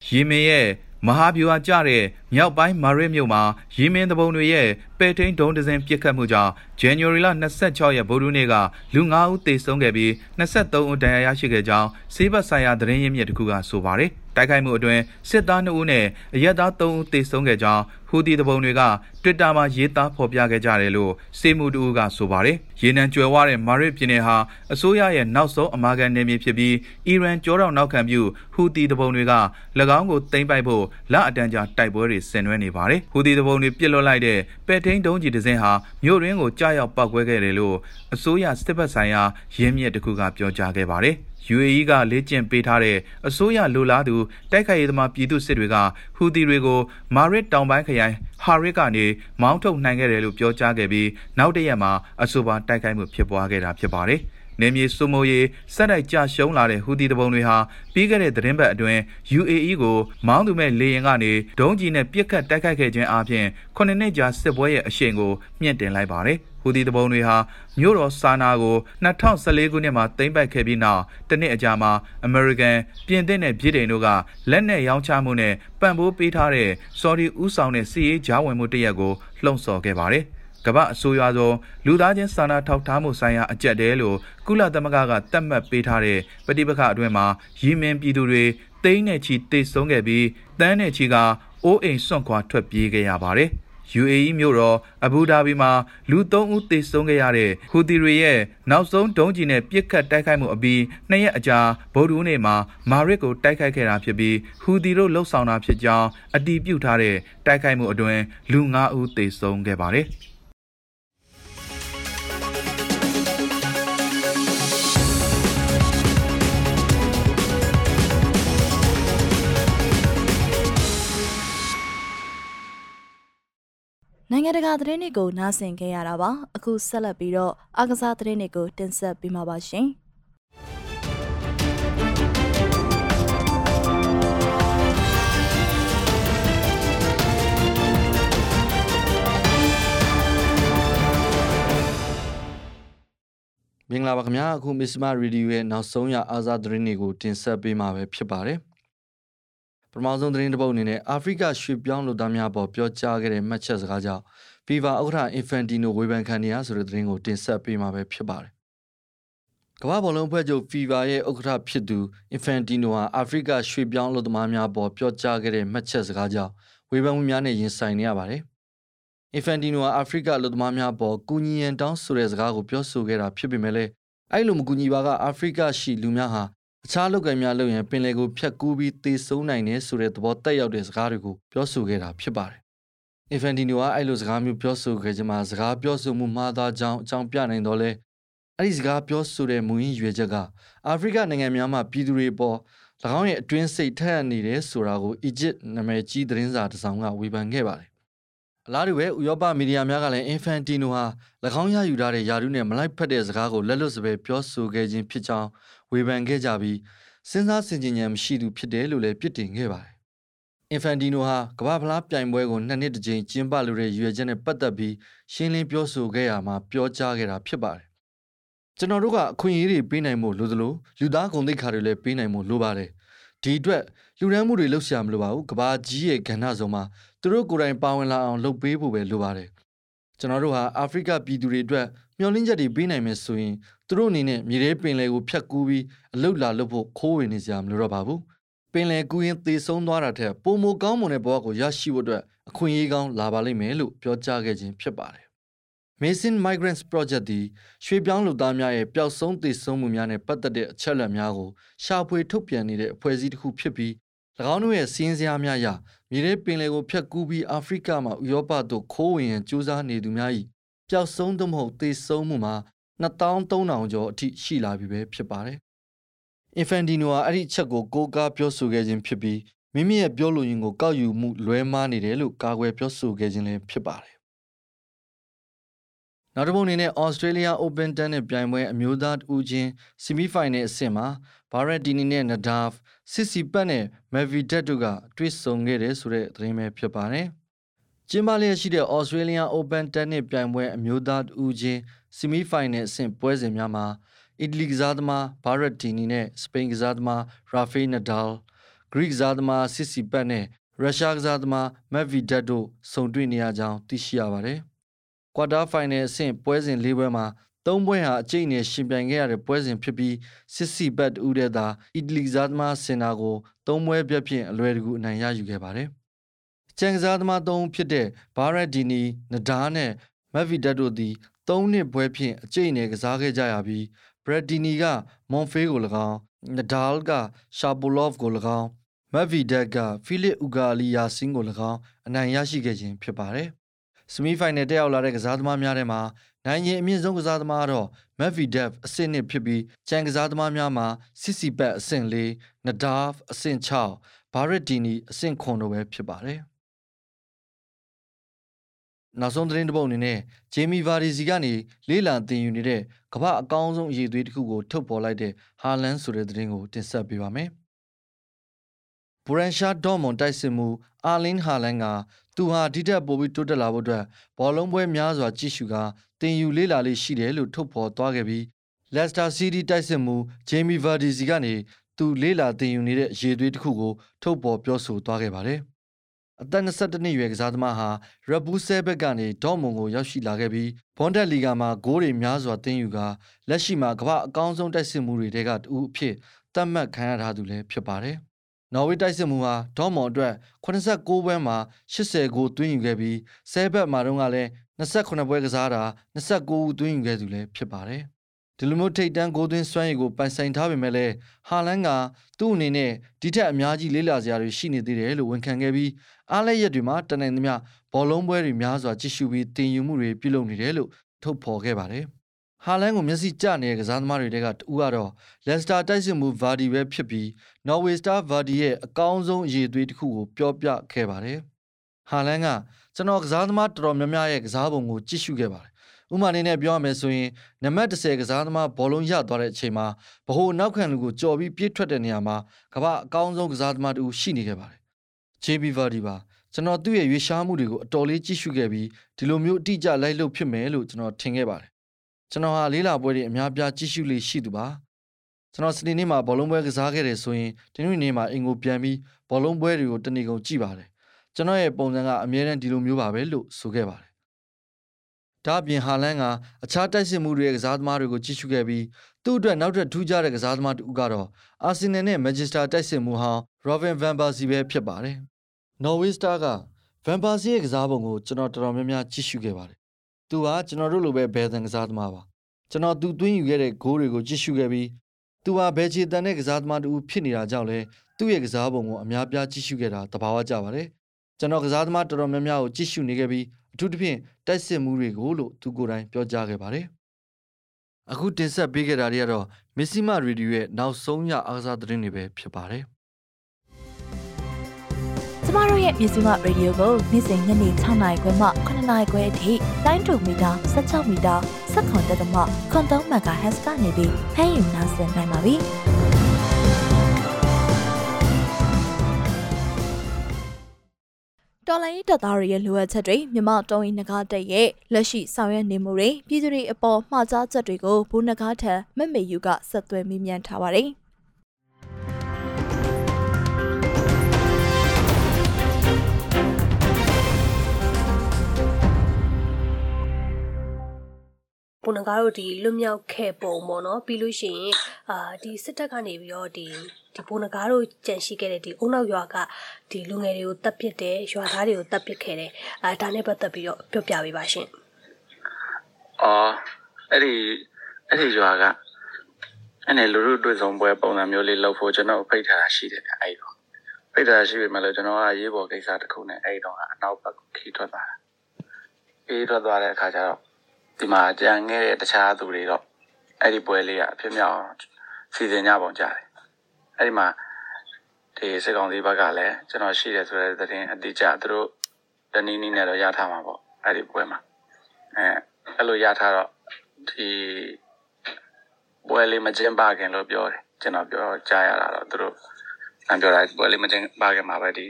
ရီမင်းရဲ့ မဟာဗျူဟာကျတဲ့မြောက်ပိုင်းမာရစ်မြို့မှာရီမင်းတပုံတွေရဲ့ပဲထိန်ဒုံးဒဇင်ပစ်ခတ်မှုကြောင့် January လ26ရက်ဗုဒ္ဓနေ့ကလူ9ဦးသေဆုံးခဲ့ပြီး23ဦးဒဏ်ရာရရှိခဲ့ကြောင်းစေဘတ်ဆိုင်ရာသတင်းရင်းမြစ်တစ်ခုကဆိုပါတယ်။ တိုက်ခိုက်မှုအတွင်းစစ်သား2ဦးနဲ့အရက်သား3ဦးသေဆုံးခဲ့ကြောင်းဟူဒီတပုံတွေက Twitter မှာရေးသားဖော်ပြခဲ့ကြတယ်လို့စေမှုတူကဆိုပါတယ်။ရေနံကြွယ်ဝတဲ့မာရစ်ပြည်နယ်ဟာအစိုးရရဲ့နောက်ဆုံးအမာခံနယ်မြေဖြစ်ပြီးအီရန်ကြောတော်နောက်ခံပြုဟူဒီတပုံတွေက၎င်းကိုသိမ်းပိုက်ဖို့လအတန်းကြာတိုက်ပွဲတွေဆင်နွှဲနေပါတယ်။ဟူဒီတပုံတွေပြစ်လွတ်လိုက်တဲ့ပဲထိန်ဒုံးကြီးတစ်စင်းဟာမြို့ရင်းကိုကြားရောက်ပောက်ကွဲခဲ့တယ်လို့အစိုးရစစ်ဘက်ဆိုင်ရာရင်းမြစ်တစ်ခုကပြောကြားခဲ့ပါတယ်။ UAE ကလေ့ကျင့်ပေးထားတဲ့အစိုးရလိုလားသူတိုက်ခိုက်ရေးသမားပြည်သူစစ်တွေကဟူသီတွေကိုမာရစ်တောင်ပိုင်းခရိုင်ဟာရစ်ကနေမောင်းထုတ်နိုင်ခဲ့တယ်လို့ပြောကြားခဲ့ပြီးနောက်တရက်မှာအဆိုပါတိုက်ခိုက်မှုဖြစ်ပွားခဲ့တာဖြစ်ပါတယ်။ နေမြေစုမိုရေးစက်တိုက်ကြရှုံးလာတဲ့ဟူဒီတပုံတွေဟာပြီးခဲ့တဲ့သတင်းပတ်အတွင်း UAE ကိုမောင်းသူမဲ့လေရင်ကနေဒုံးကြီးနဲ့ပြစ်ခတ်တိုက်ခိုက်ခဲ့ခြင်းအပြင်ခုနှစ်နှစ်ကြာစစ်ပွဲရဲ့အရှိန်ကိုမြင့်တင်လိုက်ပါတယ်။ဟူဒီတပုံတွေဟာမြို့တော်ဆာနာကို2014ခုနှစ်မှာသိမ်းပိုက်ခဲ့ပြီးနောက်တနှစ်အကြာမှာအမေရိကန်ပြင်သစ်နဲ့ဗြိတိန်တို့ကလက်နက်ရောင်းချမှုနဲ့ပံ့ပိုးပေးထားတဲ့ဆော်ဒီဥဆောင်တဲ့စီးရေးဂျားဝင်မှုတရက်ကိုလှုံ့ဆော်ခဲ့ပါတယ်။ ကမ္ဘာအဆိုးရွားဆုံးလူသားချင်းစာနာထောက်ထားမှုဆိုင်ရာအကြက်တဲလို့ကုလသမဂ္ဂကသတ်မှတ်ပေးထားတဲ့ပဋိပက္ခအတွင်းမှာရီမင်ပြည်သူတွေတိန်းနဲ့ချီတိတ်ဆုံးခဲ့ပြီးတန်းနဲ့ချီကအိုးအိမ်စွန့်ခွာထွက်ပြေးခဲ့ရပါတယ်။ UAE မြို့တော်အဘူဒါဘီမှာလူ3ဦးသေဆုံးခဲ့ရတဲ့ဟူသီတွေရဲ့နောက်ဆုံးဒုံးကျည်နဲ့ပစ်ခတ်တိုက်ခိုက်မှုအပြီးနှစ်ရက်အကြာဗုဒ္ဓဦးနေ့မှာမာရစ်ကိုတိုက်ခိုက်ခဲ့တာဖြစ်ပြီးဟူသီတို့လှုပ်ဆောင်တာဖြစ်ကြောင်းအတည်ပြုထားတဲ့တိုက်ခိုက်မှုအတွင်းလူ9ဦးသေဆုံးခဲ့ပါတယ်။ နိုင်ငံတကာသတင်းတွေကိုနားဆင်ခဲ့ရတာပါအခုဆက်လက်ပြီးတော့အာကစားသတင်းတွေကိုတင်ဆက်ပေးမှာပါရှင်မင်္ဂလာပါခင်ဗျာအခု Miss Ma Radio ရဲ့နောက်ဆုံးရအာဇာသတင်းတွေကိုတင်ဆက်ပေးမှာပဲဖြစ်ပါတယ် ပထမဆုံးသတင်းတစ်ပုဒ်အနေနဲ့အာဖရိကရွှေပြောင်းလူသားများပေါ်ပြောကြားခဲ့တဲ့မှတ်ချက်စကားကြောင့် FIFA ဥက္ကဋ္ဌ Infantino ဝေဖန်ခံနေရဆိုတဲ့သတင်းကိုတင်ဆက်ပေးမှာပဲဖြစ်ပါတယ်။ကမ္ဘာဘောလုံးအဖွဲ့ချုပ် FIFA ရဲ့ဥက္ကဋ္ဌဖြစ်သူ Infantino ဟာအာဖရိကရွှေပြောင်းလူသမားများပေါ်ပြောကြားခဲ့တဲ့မှတ်ချက်စကားကြောင့်ဝေဖန်မှုများနဲ့ရင်ဆိုင်နေရပါတယ်။ Infantino ဟာအာဖရိကလူသမားများပေါ်ကူညီရန်တောင်းဆိုတဲ့စကားကိုပြောဆိုခဲ့တာဖြစ်ပေမဲ့လည်းအဲ့လိုမကူညီပါကအာဖရိကရှိလူများဟာ အခြားလုပ်ကိုင်များလုပ်ရင်ပင်လယ်ကိုဖြတ်ကူးပြီးသေဆုံးနိုင်တယ်ဆိုတဲ့သဘောတက်ရောက်တဲ့စကားတွေကိုပြောဆိုခဲ့တာဖြစ်ပါတယ်။ Infantino ကအဲ့လိုစကားမျိုးပြောဆိုခဲ့ခြင်းမှာစကားပြောဆိုမှုမှားသားကြောင်းအကြောင်းပြနိုင်တော့လဲအဲ့ဒီစကားပြောဆိုတဲ့မူရင်းရွေချက်ကအာဖရိကနိုင်ငံများမှာပြည်သူတွေပေါ်၎င်းရဲ့အတွင်းစိတ်ထက်နေတယ်ဆိုတာကိုအီဂျစ်နာမည်ကြီးသတင်းစာတစ်စောင်ကဝေဖန်ခဲ့ပါတယ်။ အလားတူပဲဥရောပမီဒီယာများကလည်း Infantino ဟာ၎င်းရယူထားတဲ့ယာရုနဲ့မလိုက်ဖက်တဲ့စကားကိုလက်လွတ်စပယ်ပြောဆိုခဲ့ခြင်းဖြစ်ကြောင်းဝေဖန်ခဲ့ကြပြီးစဉ်းစားဆင်ခြင်ဉာဏ်မရှိသူဖြစ်တယ်လို့လည်းပြစ်တင်ခဲ့ပါတယ်။ Infantino ဟာကမ္ဘာဖလားပြိုင်ပွဲကိုနှစ်နှစ်တစ်ကြိမ်ကျင်းပလိုတဲ့ရွေချက်နဲ့ပတ်သက်ပြီးရှင်းလင်းပြောဆိုခဲ့ရမှာပြောကြားခဲ့တာဖြစ်ပါတယ်။ကျွန်တော်တို့ကအခွင့်အရေးတွေပေးနိုင်ဖို့လိုသလိုလူသားဂုဏ်သိက္ခာတွေလည်းပေးနိုင်ဖို့လိုပါတယ်။ဒီအတွက်လူရန်မှုတွေလှုပ်ရှားမလိုပါဘူး။ကဘာကြီးရဲ့ကဏ္ဍဆောင်မှာ သူတို့ကိုယ်တိုင်ပါဝင်လာအောင်လုပ်ပေးဖို့ပဲလိုပါတယ်။ကျွန်တော်တို့ဟာအာဖရိကပြည်သူတွေအတွက်မျှော်လင့်ချက်တွေပေးနိုင်မယ်ဆိုရင်သူတို့အနေနဲ့မြေထဲပင်လယ်ကိုဖြတ်ကူးပြီးအလုတ်လာလုပ်ဖို့ခိုးဝင်နေကြမလို့တော့ပါဘူးပင်လယ်ကူးရင်သေဆုံးသွားတာထက်ပုံမကောင်းမွန်တဲ့ဘဝကိုရရှိဖို့အတွက်အခွင့်အရေးကောင်းလာပါလိမ့်မယ်လို့ပြောကြားခဲ့ခြင်းဖြစ်ပါတယ် Mason Migrants Project သည်ရွှေပြောင်းလူသားများရဲ့ပျောက်ဆုံးသေဆုံးမှုများနဲ့ပတ်သက်တဲ့အချက်အလက်များကိုရှာဖွေထုတ်ပြန်နေတဲ့အဖွဲ့အစည်းတစ်ခုဖြစ်ပြီး၎ င်းတို့ရဲ့စီးရင်စရာများအရမြေထဲပင်လယ်ကိုဖြတ်ကူးပြီးအာဖရိကမှဥရောပသို့ခိုးဝင်ရန်ကြိုးစားနေသူများ၏ပျောက်ဆုံးသို့မဟုတ်သေဆုံးမှုမှာ2300ကျော်အထိရှိလာပြီပဲဖြစ်ပါတယ်။ Infantino ဟာအဲ့ဒီချက်ကိုကိုးကားပြောဆိုခဲ့ခြင်းဖြစ်ပြီးမိမိရဲ့ပြောလိုရင်းကိုကောက်ယူမှုလွဲမှားနေတယ်လို့ကာကွယ်ပြောဆိုခဲ့ခြင်းလည်းဖြစ်ပါတယ် နောက်တစ်ပုံအနေနဲ့ Australia Open Tennis ပြိုင်ပွဲအမျိုးသားဦးချင်း semi final အဆင့်မှာ Berrettini နဲ့ Nadal, Tsitsipas နဲ့ Medvedev တို့ကတွေ့ဆုံခဲ့တယ်ဆိုတဲ့သတင်းပဲဖြစ်ပါတယ်။ကျင်းပလျက်ရှိတဲ့ Australia Open Tennis ပြိုင်ပွဲအမျိုးသားဦးချင်း semi final အဆင့်ပွဲစဉ်များမှာအီတလီကစားသမား Berrettini နဲ့စပိန်ကစားသမား Rafael Nadal, Greek ကစားသမား Tsitsipas နဲ့ရုရှားကစားသမား Medvedev တို့ဆုံတွေ့နေရကြောင်းသိရှိရပါတယ်။ Quarter Final အဆင့်ပွဲစဉ်၄ပွဲမှာသုံးပွဲဟာအကျိတ်နဲ့ရှင်ပြိုင်ခဲ့ရတဲ့ပွဲစဉ်ဖြစ်ပြီးစစ်စီဘတ်ဦးတဲ့သာအီတလီကစားသမားစင်နာကိုသုံးပွဲပြတ်ဖြင့်အလွယ်တကူအနိုင်ရယူခဲ့ပါတယ်။ချန်ကစားသမားသုံးဖြစ်တဲ့ဘာရက်ဒီနီနဒါနဲ့မက်ဗီဒတ်တို့သည်သုံးနှစ်ပွဲဖြင့်အကျိတ်နဲ့ကစားခဲ့ကြရပြီးဘရက်ဒီနီကမွန်ဖေးကို၎င်းနဒါလ်ကရှာပိုလော့ဖ်ကို၎င်းမက်ဗီဒက်ကဖိလစ်ဥဂါလီယာစင်းကို၎င်းအနိုင်ရရှိခဲ့ခြင်းဖြစ်ပါတယ်။ စမီဖိုင်နယ်တက်ရောက်လာတဲ့ကစားသမားများထဲမှာနိုင်ရင်အမြင့်ဆုံးကစားသမားတော့ Medvedev အဆင့်1ဖြစ်ပြီးကျန်ကစားသမားများမှာ Tsitsipas အဆင့်4 Nadal အဆင့်6 Berrettini အဆင့်9တို့ပဲဖြစ်ပါတယ်။နောက်ဆုံးသတင်းတစ်ပုဒ်အနေနဲ့ဂျေမီဗာဒီစီကနေလေးလံတင်ယူနေတဲ့ကမ္ဘာအကောင်းဆုံးအရေးသွေးတစ်ခုကိုထုတ်ပေါ်လိုက်တဲ့ဟာလန်ဆိုတဲ့သတင်းကိုတင်ဆက်ပေးပါမယ်။ဘူရန်ရှာဒေါ်မွန်တိုက်စစ်မှုအာလင်းဟာလန်က သူဟာဒီတက်ပိုပြီးတိုးတက်လာဖို့အတွက်ဘောလုံးပွဲများစွာကြည့်ရှုကာတင်ယူလေးလာလေးရှိတယ်လို့ထုတ်ဖော်သွားခဲ့ပြီးလက်စတာစီးတီးတိုက်စစ်မှုဂျေမီဗာဒီစီကနေသူလေးလာတင်ယူနေတဲ့အရေးသွေးတစ်ခုကိုထုတ်ဖော်ပြောဆိုသွားခဲ့ပါတယ်။အသက်22နှစ်အရွယ်ကစားသမားဟာရဘူဆဲဘက်ကနေဒေါ်မွန်ကိုရောက်ရှိလာခဲ့ပြီးဘွန်ဒက်လီဂါမှာဂိုးတွေများစွာတင်ယူကာလက်ရှိမှာကမ္ဘာအကောင်းဆုံးတိုက်စစ်မှုတွေထဲကတူအဖြစ်သတ်မှတ်ခံရထားသူလည်းဖြစ်ပါတယ်။ နော်ဝေးတိုက်စစ်မှုဟာဒေါမွန်အတွက်89ပွဲမှာ80ဂိုးသွင်းယူခဲ့ပြီးဆဲဘက်မှာတော့ကလည်း28ပွဲကစားတာ29ဦးသွင်းယူခဲ့သူလည်းဖြစ်ပါတယ်။ဒီလိုမျိုးထိတ်တန်းဂိုးသွင်းစွမ်းရည်ကိုပိုင်ဆိုင်ထားပေမဲ့လည်းဟာလန်ကသူ့အနေနဲ့ဒီထက်အများကြီးလေးလာစရာတွေရှိနေသေးတယ်လို့ဝန်ခံခဲ့ပြီးအားလည်းရက်တွေမှာတနိုင်သမျှဘောလုံးပွဲတွေများစွာကြည့်ရှုပြီးတင်ယူမှုတွေပြုလုပ်နေတယ်လို့ထုတ်ဖော်ခဲ့ပါတယ်။ ဟာလန်ကိုမျက်စိကျနေတဲ့ကစားသမားတွေတဲကတူကတော့လက်စတာတိုက်စစ်မှုဗာဒီပဲဖြစ်ပြီးနော်ဝေစတာဗာဒီရဲ့အကောင်းဆုံးအရေးသွေးတစ်ခုကိုပြောပြခဲ့ပါတယ်။ဟာလန်ကကျွန်တော်ကစားသမားတော်တော်များများရဲ့ကစားပုံကိုကြည့်ရှုခဲ့ပါတယ်။ဥမာအနေနဲ့ပြောရမယ်ဆိုရင်နံပါတ်30ကစားသမားဘောလုံးရသွားတဲ့အချိန်မှာဗဟိုနောက်ခံလူကိုကြော်ပြီးပြေးထွက်တဲ့နေရာမှာကမ္ဘာအကောင်းဆုံးကစားသမားတူရှိနေခဲ့ပါတယ်။ JB Vardy ပါကျွန်တော်သူ့ရဲ့ရွေးရှားမှုတွေကိုအတော်လေးကြည့်ရှုခဲ့ပြီးဒီလိုမျိုးအတိအကျလိုက်လုပ်ဖြစ်မယ်လို့ကျွန်တော်ထင်ခဲ့ပါတယ် ကျွန်တော်ဟာလေးလာပွဲတွေအများပြားကြည့်ရှုလေးရှိသူပါကျွန်တော်စနေနေ့မှာဘောလုံးပွဲကစားခဲ့တယ်ဆိုရင်ဒီနေ့နေ့မှာအင်ကိုပြန်ပြီးဘောလုံးပွဲတွေကိုတနေ့ကုန်ကြည့်ပါတယ်ကျွန်တော်ရဲ့ပုံစံကအမြဲတမ်းဒီလိုမျိုးပါပဲလို့ဆိုခဲ့ပါတယ်ဒါ့အပြင်ဟာလန်ကအခြားတိုက်စစ်မှုတွေရဲ့ကစားသမားတွေကိုကြည့်ရှုခဲ့ပြီးသူ့အတွက်နောက်ထပ်ထူးခြားတဲ့ကစားသမားတူကတော့အာဆင်နယ်နဲ့မန်ချက်စတာတိုက်စစ်မှုဟောင်းရောဘင်ဗန်ဘာစီပဲဖြစ်ပါတယ်နော်ဝေးစတာကဗန်ဘာစီရဲ့ကစားပုံကိုကျွန်တော်တော်တော်များများကြည့်ရှုခဲ့ပါတယ် သူဟာကျွန်တော်တို့လိုပဲဘယ်သန်ကစားသမားပါကျွန်တော်သူသွင်းယူခဲ့တဲ့ဂိုးတွေကိုကြည့်ရှုခဲ့ပြီးသူဟာဘယ်ချီတန်တဲ့ကစားသမားတူဖြစ်နေတာကြောင့်လဲသူ့ရဲ့ကစားပုံကိုအများပြားကြည့်ရှုခဲ့တာတဘာဝကြပါတယ်ကျွန်တော်ကစားသမားတော်တော်များများကိုကြည့်ရှုနေခဲ့ပြီးအထူးသဖြင့်တိုက်စစ်မှုတွေကိုလို့သူကိုယ်တိုင်ပြောကြားခဲ့ပါတယ်အခုတင်ဆက်ပေးခဲ့တာတွေကတော့မစ္စည်းမရေဒီယိုရဲ့နောက်ဆုံးရအားကစားသတင်းတွေပဲဖြစ်ပါတယ်ကျ မတို့ရဲ့မြစီမရေဒီယိုကိုနေ့စဉ်ညနေ6နာရီခွဲမှ9နာရီခွဲအထိတိုင်းတူမီတာ16မီတာ7.3တက်သမခွန်3မဂါဟက်စ်ကနေပြီးဖမ်းယူနားဆင်နိုင်ပါပြီ။တော်လိုင်းတပ်သားတွေရဲ့လိုအပ်ချက်တွေမြမတုံးရင်နဂါတက်ရဲ့လက်ရှိဆောင်ရွက်နေမှုတွေပြည်သူတွေအပေါ်မှာကြားချက်တွေကိုဘူနဂါထံမမေယူကဆက်သွယ်မိမြန်ထားပါတယ်။ ပုံနကားတို့ဒီလွတ်မြောက်ခဲ့ပုံပေါ့နော်ပြီးလို့ရှိရင်အာဒီစစ်တပ်ကနေပြီးတော့ဒီဒီပုံနကားတို့ကြံရှိခဲ့တဲ့ဒီအုံနောက်ရွာကဒီလူငယ်တွေကိုတပ်ပစ်တယ်ရွာသားတွေကိုတပ်ပစ်ခဲ့တယ်အာဒါနဲ့ပတ်သက်ပြီးတော့ပြောပြပေးပါရှင်အော်အဲ့ဒီအဲ့ဒီရွာကအဲ့နဲ့လူလူတွေ့ဆုံပွဲပုံစံမျိုးလေးလုပ်ဖို့ကျွန်တော်ဖိတ်ထားတာရှိတယ်ဗျအဲ့တော့ဖိတ်ထားတာရှိပြီမဲ့လို့ကျွန်တော်ကရေးပေါ်ကိစ္စတစ်ခုနဲ့အဲ့တော့အနောက်ဘက်ခီးထွက်သွားတာခီးထွက်သွားတဲ့အခါကျတော့ ဒီမှာကြံခဲ့တဲ့တခြားသူတွေတော့အဲ့ဒီပွဲလေးကအဖြစ်မြောက်စီစဉ်ကြပုံကြတယ်အဲ့ဒီမှာဒီစစ်ကောင်စီဘက်ကလည်းကျွန်တော်ရှိတယ်ဆိုတဲ့သတင်းအတိအကျသူတို့တနည်းနည်းနဲ့တော့ရထားမှာပေါ့အဲ့ဒီပွဲမှာအဲအဲ့လိုရထားတော့ဒီပွဲလေးမကျင်းပခင်လို့ပြောတယ်ကျွန်တော်ပြောကြားရတာတော့သူတို့အန်ပြောတာပွဲလေးမကျင်းပခင်မှာပဲဒီ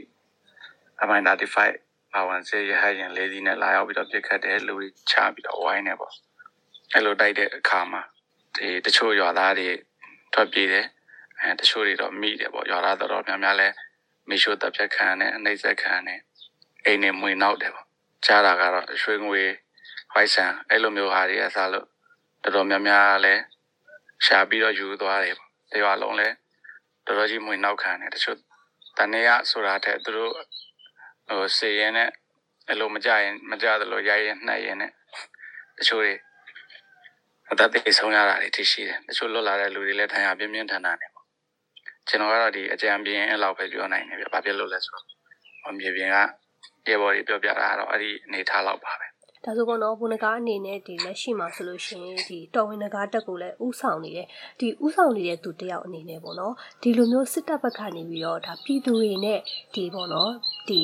MI95 ဘာဝန်စေရဟရင်လေးဒီနဲ့လာရောက်ပြီးတော့ပြစ်ခတ်တယ်လူကြီးချပြီးတော့ဝိုင်းနေပေါ့အဲ့လိုတိုက်တဲ့အခါမှာဒီတချို့ရွာသားတွေထွက်ပြေးတယ်အဲတချို့တွေတော့မိတယ်ပေါ့ရွာသားတော်တော်များများလဲမိရှို့တပ်ဖြတ်ခံနဲ့အနှိမ့်ဆက်ခံနဲ့အိမ်နဲ့မွေနောက်တယ်ပေါ့ကြားတာကတော့ရွှေငွေဝိုက်ဆန်အဲ့လိုမျိုးဟာတွေကစားလို့တော်တော်များများလဲရှာပြီးတော့ယူသွားတယ်ပေါ့တရွာလုံးလဲတော်တော်ကြီးမွေနောက်ခံတယ်တချို့တန်နေရဆိုတာတဲ့သူတို့ ဟိုစေရင်နဲ့အဲ့လိုမကြရင်မကြသလိုရိုက်ရင်နှက်ရင်နဲ့တချို့တွေအသက်သေဆုံးရတာတွေထိရှိတယ်တချို့လွတ်လာတဲ့လူတွေလည်းဒဏ်ရာပြင်းပြင်းထန်ထန်နေပေါ့ကျွန်တော်ကတော့ဒီအကြံပြင်းအဲ့လောက်ပဲပြောနိုင်တယ်ဗျဘာဖြစ်လို့လဲဆိုတော့ဟိုမြေပြင်ကရေဘော်တွေပြောပြတာကတော့အဲ့ဒီအနေထားလောက်ပါပဲဒါဆိုကတော့ဘုနကားအနေနဲ့ဒီလက်ရှိမှာဆိုလို့ရှိရင်ဒီတော်ဝင်နဂါတက်ကိုလည်းဥဆောင်နေတယ်ဒီဥဆောင်နေတဲ့သူတယောက်အနေနဲ့ပေါ့နော်ဒီလိုမျိုးစစ်တပ်ဘက်ကနေပြီးတော့ဒါပြည်သူတွေနဲ့ဒီပေါ့နော်ဒီ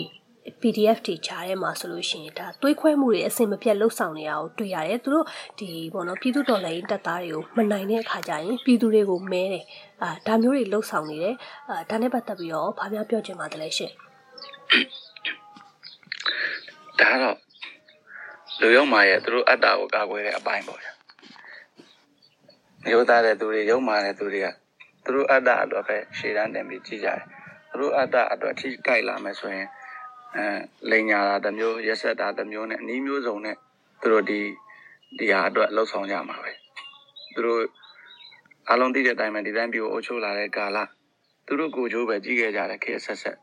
PDF တွေချားထဲမှာဆိုလို့ရှိရင်ဒါသွေးခွဲမှုတွေအစင်မပြတ်လှုပ်ဆောင်နေတာကိုတွေ့ရတယ်သူတို့ဒီပေါ့နော်ပြည်သူတော်လှန်ရေးတပ်သားတွေကိုမနိုင်တဲ့အခါကျရင်ပြည်သူတွေကိုမဲတယ်အာဒါမျိုးတွေလှုပ်ဆောင်နေတယ်အာဒါနဲ့ပတ်သက်ပြီးတော့ဘာများပြောချင်ပါသလဲရှင်ဒါကတော့လူရုံမာရဲ့သူတို့အတ္တကိုကာကွယ်တဲ့အပိုင်းပေါ့ဗျာမျိုးသားတဲ့သူတွေရုံမာတဲ့သူတွေကသူတို့အတ္တအတွက်ပဲရှေ့တန်းတင်ပြီးကြည့်ကြတယ်သူတို့အတ္တအတွက်ထိကြိုက်လာမယ်ဆိုရင် အဲလိန်ညာတာတစ်မျိုးရက်ဆက်တာတစ်မျိုးနဲ့အနည်းမျိုးစုံနဲ့သူတို့ဒီဒီဟာအတွက်လှုပ်ဆောင်ကြမှာပဲသူတို့အလုံးသိတဲ့အတိုင်းပဲဒီတိုင်းပြိုအုပ်ချုပ်လာတဲ့ကာလသူတို့ကိုယ်ကျိုးပဲကြီးခဲ့ကြတယ်ခေတ်ဆက်ဆက်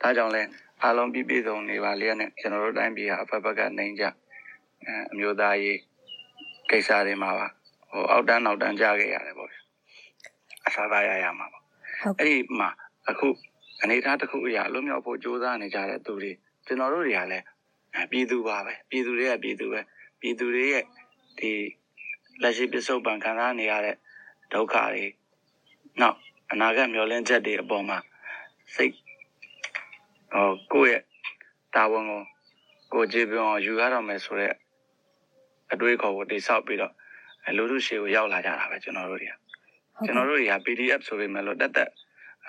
ဒါကြောင့်လဲအားလုံးပြည့်ပြည့်စုံနေပါလျက်နဲ့ကျွန်တော်တို့တိုင်းပြည်ဟာအဖက်ဖက်ကနေကြအဲအမျိုးသားရေးကိစ္စတွေမှာပါဟိုအောက်တန်းနောက်တန်းကြခဲ့ရတယ်ပေါ့ဗျာအစားသားရရမှာပေါ့ဟုတ်အဲ့ဒီမှာအခု အနေအထားတစ်ခုအရာအလုံးမြောက်ဖို့ကြိုးစားနေကြတဲ့သူတွေကျွန်တော်တို့တွေကလည်းအဲပြည်သူပါပဲပြည်သူတွေကပြည်သူပဲပြည်သူတွေရဲ့ဒီလက်ရှိပစ္စုပန်ခံစားနေရတဲ့ဒုက္ခတွေနောက်အနာဂတ်မျှော်လင့်ချက်တွေအပေါ်မှာစိတ်ဟောကိုယ့်ရဲ့တာဝန်ကိုကိုယ်ကြည့်ပြောင်းယူရတော့မယ်ဆိုတော့အတွေးခေါ်ကိုတိဆောက်ပြီးတော့အဲလူလူရှေကိုရောက်လာကြတာပဲကျွန်တော်တို့တွေကကျွန်တော်တို့တွေက PDF ဆိုပေမဲ့လို့တက်တက်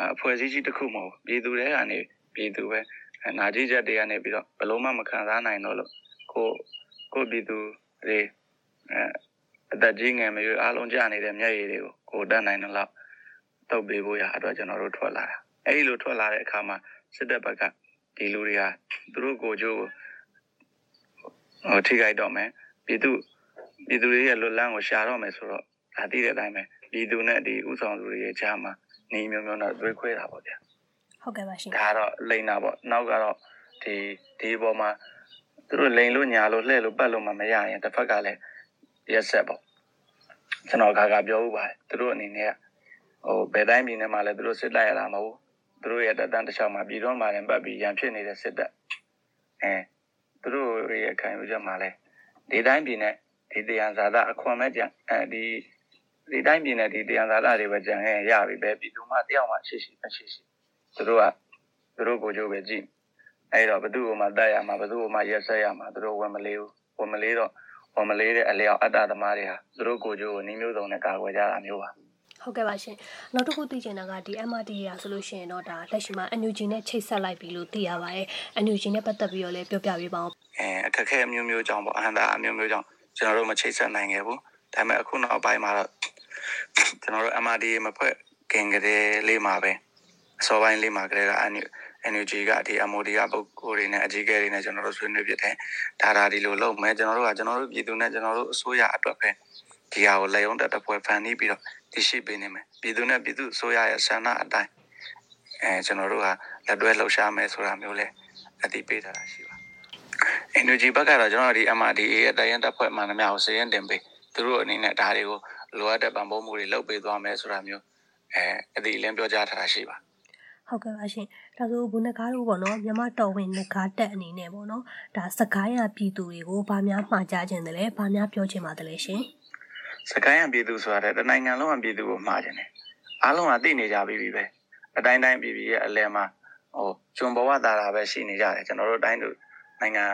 အအဖွဲ့အစည်းကြီးတစ်ခုမဟုတ်ဘူးပြည်သူတွေကနေပြည်သူပဲအဲနာကြီးချက်တွေကနေပြီးတော့ဘလုံးမမခံစားနိုင်တော့လို့ကိုကိုပြည်သူတွေအဲအသက်ကြီးငယ်မရွေးအားလုံးကြာနေတဲ့မျက်ရည်တွေကိုကိုတတ်နိုင်တော့လောက်တုတ်ပေးဖို့ရအတွက်ကျွန်တော်တို့ထွက်လာတာအဲဒီလိုထွက်လာတဲ့အခါမှာစစ်တပ်ဘက်ကဒီလူတွေကသူတို့ကိုယ်ကျိုးကိုဟိုထိခိုက်တော့မယ်ပြည်သူပြည်သူတွေရဲ့လွတ်လန်းကိုရှာတော့မယ်ဆိုတော့ဒါသိတဲ့အတိုင်းပဲပြည်သူနဲ့ဒီဥဆောင်သူတွေရဲ့ကြားမှာ နေမျိုးမျိုးတော့တွေးခွဲတာပေါ့ဗျာဟုတ်ကဲ့ပါရှင်ဒါကတော့လိန်တာပေါ့နောက်ကတော့ဒီဒီအပေါ်မှာသူတို့လိန်လို့ညာလို့လှဲ့လို့ပတ်လို့မှမရရင်တစ်ဖက်ကလည်းရက်ဆက်ပေါ့ကျွန်တော်ခါခါပြောဥပါတယ်သူတို့အနေနဲ့ကဟိုဘယ်တိုင်းပြည်နဲ့မှလည်းသူတို့စစ်တိုက်ရတာမဟုတ်ဘူးသူတို့ရဲ့တက်တန်းတစ်ချောင်းမှာပြည်တော်မှာလည်းပတ်ပြီးရန်ဖြစ်နေတဲ့စစ်တပ်အဲသူတို့ရဲ့ခံယူချက်မှာလည်းဒီတိုင်းပြည်နဲ့ဒီတရားဇာတာအခွန်မဲ့ကြံအဲဒီ ဒီတိုင်းပြည်နဲ့ဒီတရားသာလာတွေပဲကြံခဲ့ရင်ရပြီပဲပြည်သူမှတယောက်မှရှိရှိမရှိရှိသူတို့ကသူတို့ကိုကြိုးပဲကြည့်အဲ့တော့ဘသူ့ကိုမှတတ်ရမှာဘသူ့ကိုမှရက်ဆက်ရမှာသူတို့ဝင်မလေးဘူးဝင်မလေးတော့ဝင်မလေးတဲ့အလျောက်အတ္တသမားတွေဟာသူတို့ကိုကြိုးကိုနှီးမျိုးစုံနဲ့ကာကွယ်ကြတာမျိုးပါဟုတ်ကဲ့ပါရှင်နောက်တစ်ခုသိချင်တာကဒီ MRT ရာဆိုလို့ရှိရင်တော့ဒါလက်ရှိမှာ NUG နဲ့ချိတ်ဆက်လိုက်ပြီလို့သိရပါတယ် NUG နဲ့ပတ်သက်ပြီးတော့လည်းပြောပြပေးပါဦးအဲအခက်အခဲအမျိုးမျိုးကြောင့်ပေါ့အဟန္တာအမျိုးမျိုးကြောင့်ကျွန်တော်တို့မချိတ်ဆက်နိုင်ခဲ့ဘူးဒါပေမဲ့အခုနောက်ပိုင်းမှာတော့ ကျွန်တော်တို့ MRD မဖွဲ့ခင်ကလေးလေးမှာပဲအစောပိုင်းလေးမှာကလေးက NUG ကဒီ MOD ကပုဂ္ဂိုလ်တွေနဲ့အကြီးအကဲတွေနဲ့ကျွန်တော်တို့ဆွေးနွေးပြတယ်ဒါဒါဒီလိုလုပ်မယ်ကျွန်တော်တို့ကကျွန်တော်တို့ပြည်သူနဲ့ကျွန်တော်တို့အစိုးရအတွက်ပဲဒီဟာကိုလက်ရုံးတက်တစ်ပွဲဖန်တီးပြီးတော့တည်ရှိပေးနေမယ်ပြည်သူနဲ့ပြည်သူအစိုးရရဲ့ဆန္ဒအတိုင်းအဲကျွန်တော်တို့ကလက်တွဲလှုပ်ရှားမယ်ဆိုတာမျိုးလဲအသိပေးထားတာရှိပါ energy ဘက်ကတော့ကျွန်တော်တို့ဒီ MRDA ရဲ့တရင်တပ်ဖွဲ့မှန်သမျှကိုစည်ရင်တင်ပေးသူတို့အနေနဲ့ဒါတွေကို လိုအပ်တဲ့ပံ့ပိုးမှုတွေလုပ်ပေးသွားမယ်ဆိုတာမျိုးအဲအသိအလင်းပြောကြားထားတာရှိပါဟုတ်ကဲ့ပါရှင်ဒါဆိုဘုနကားတို့ပေါ့နော်မြမတော်ဝင်နဂါတက်အနေနဲ့ပေါ့နော်ဒါစကိုင်းရပြည်သူတွေကိုဗာများမှာကြားခြင်းတယ်လဲဗာများပြောခြင်းပါတယ်လဲရှင်စကိုင်းရပြည်သူဆိုတာတဲ့တနိုင်ငံလုံးကပြည်သူကိုမှားခြင်းတယ်အားလုံးကသိနေကြပြီပြီပဲအတိုင်းတိုင်းပြည်ပြည်ရဲ့အလဲမှာဟိုကျွံဘဝသားတာပဲရှိနေကြတယ်ကျွန်တော်တို့တိုင်းတို့နိုင်ငံ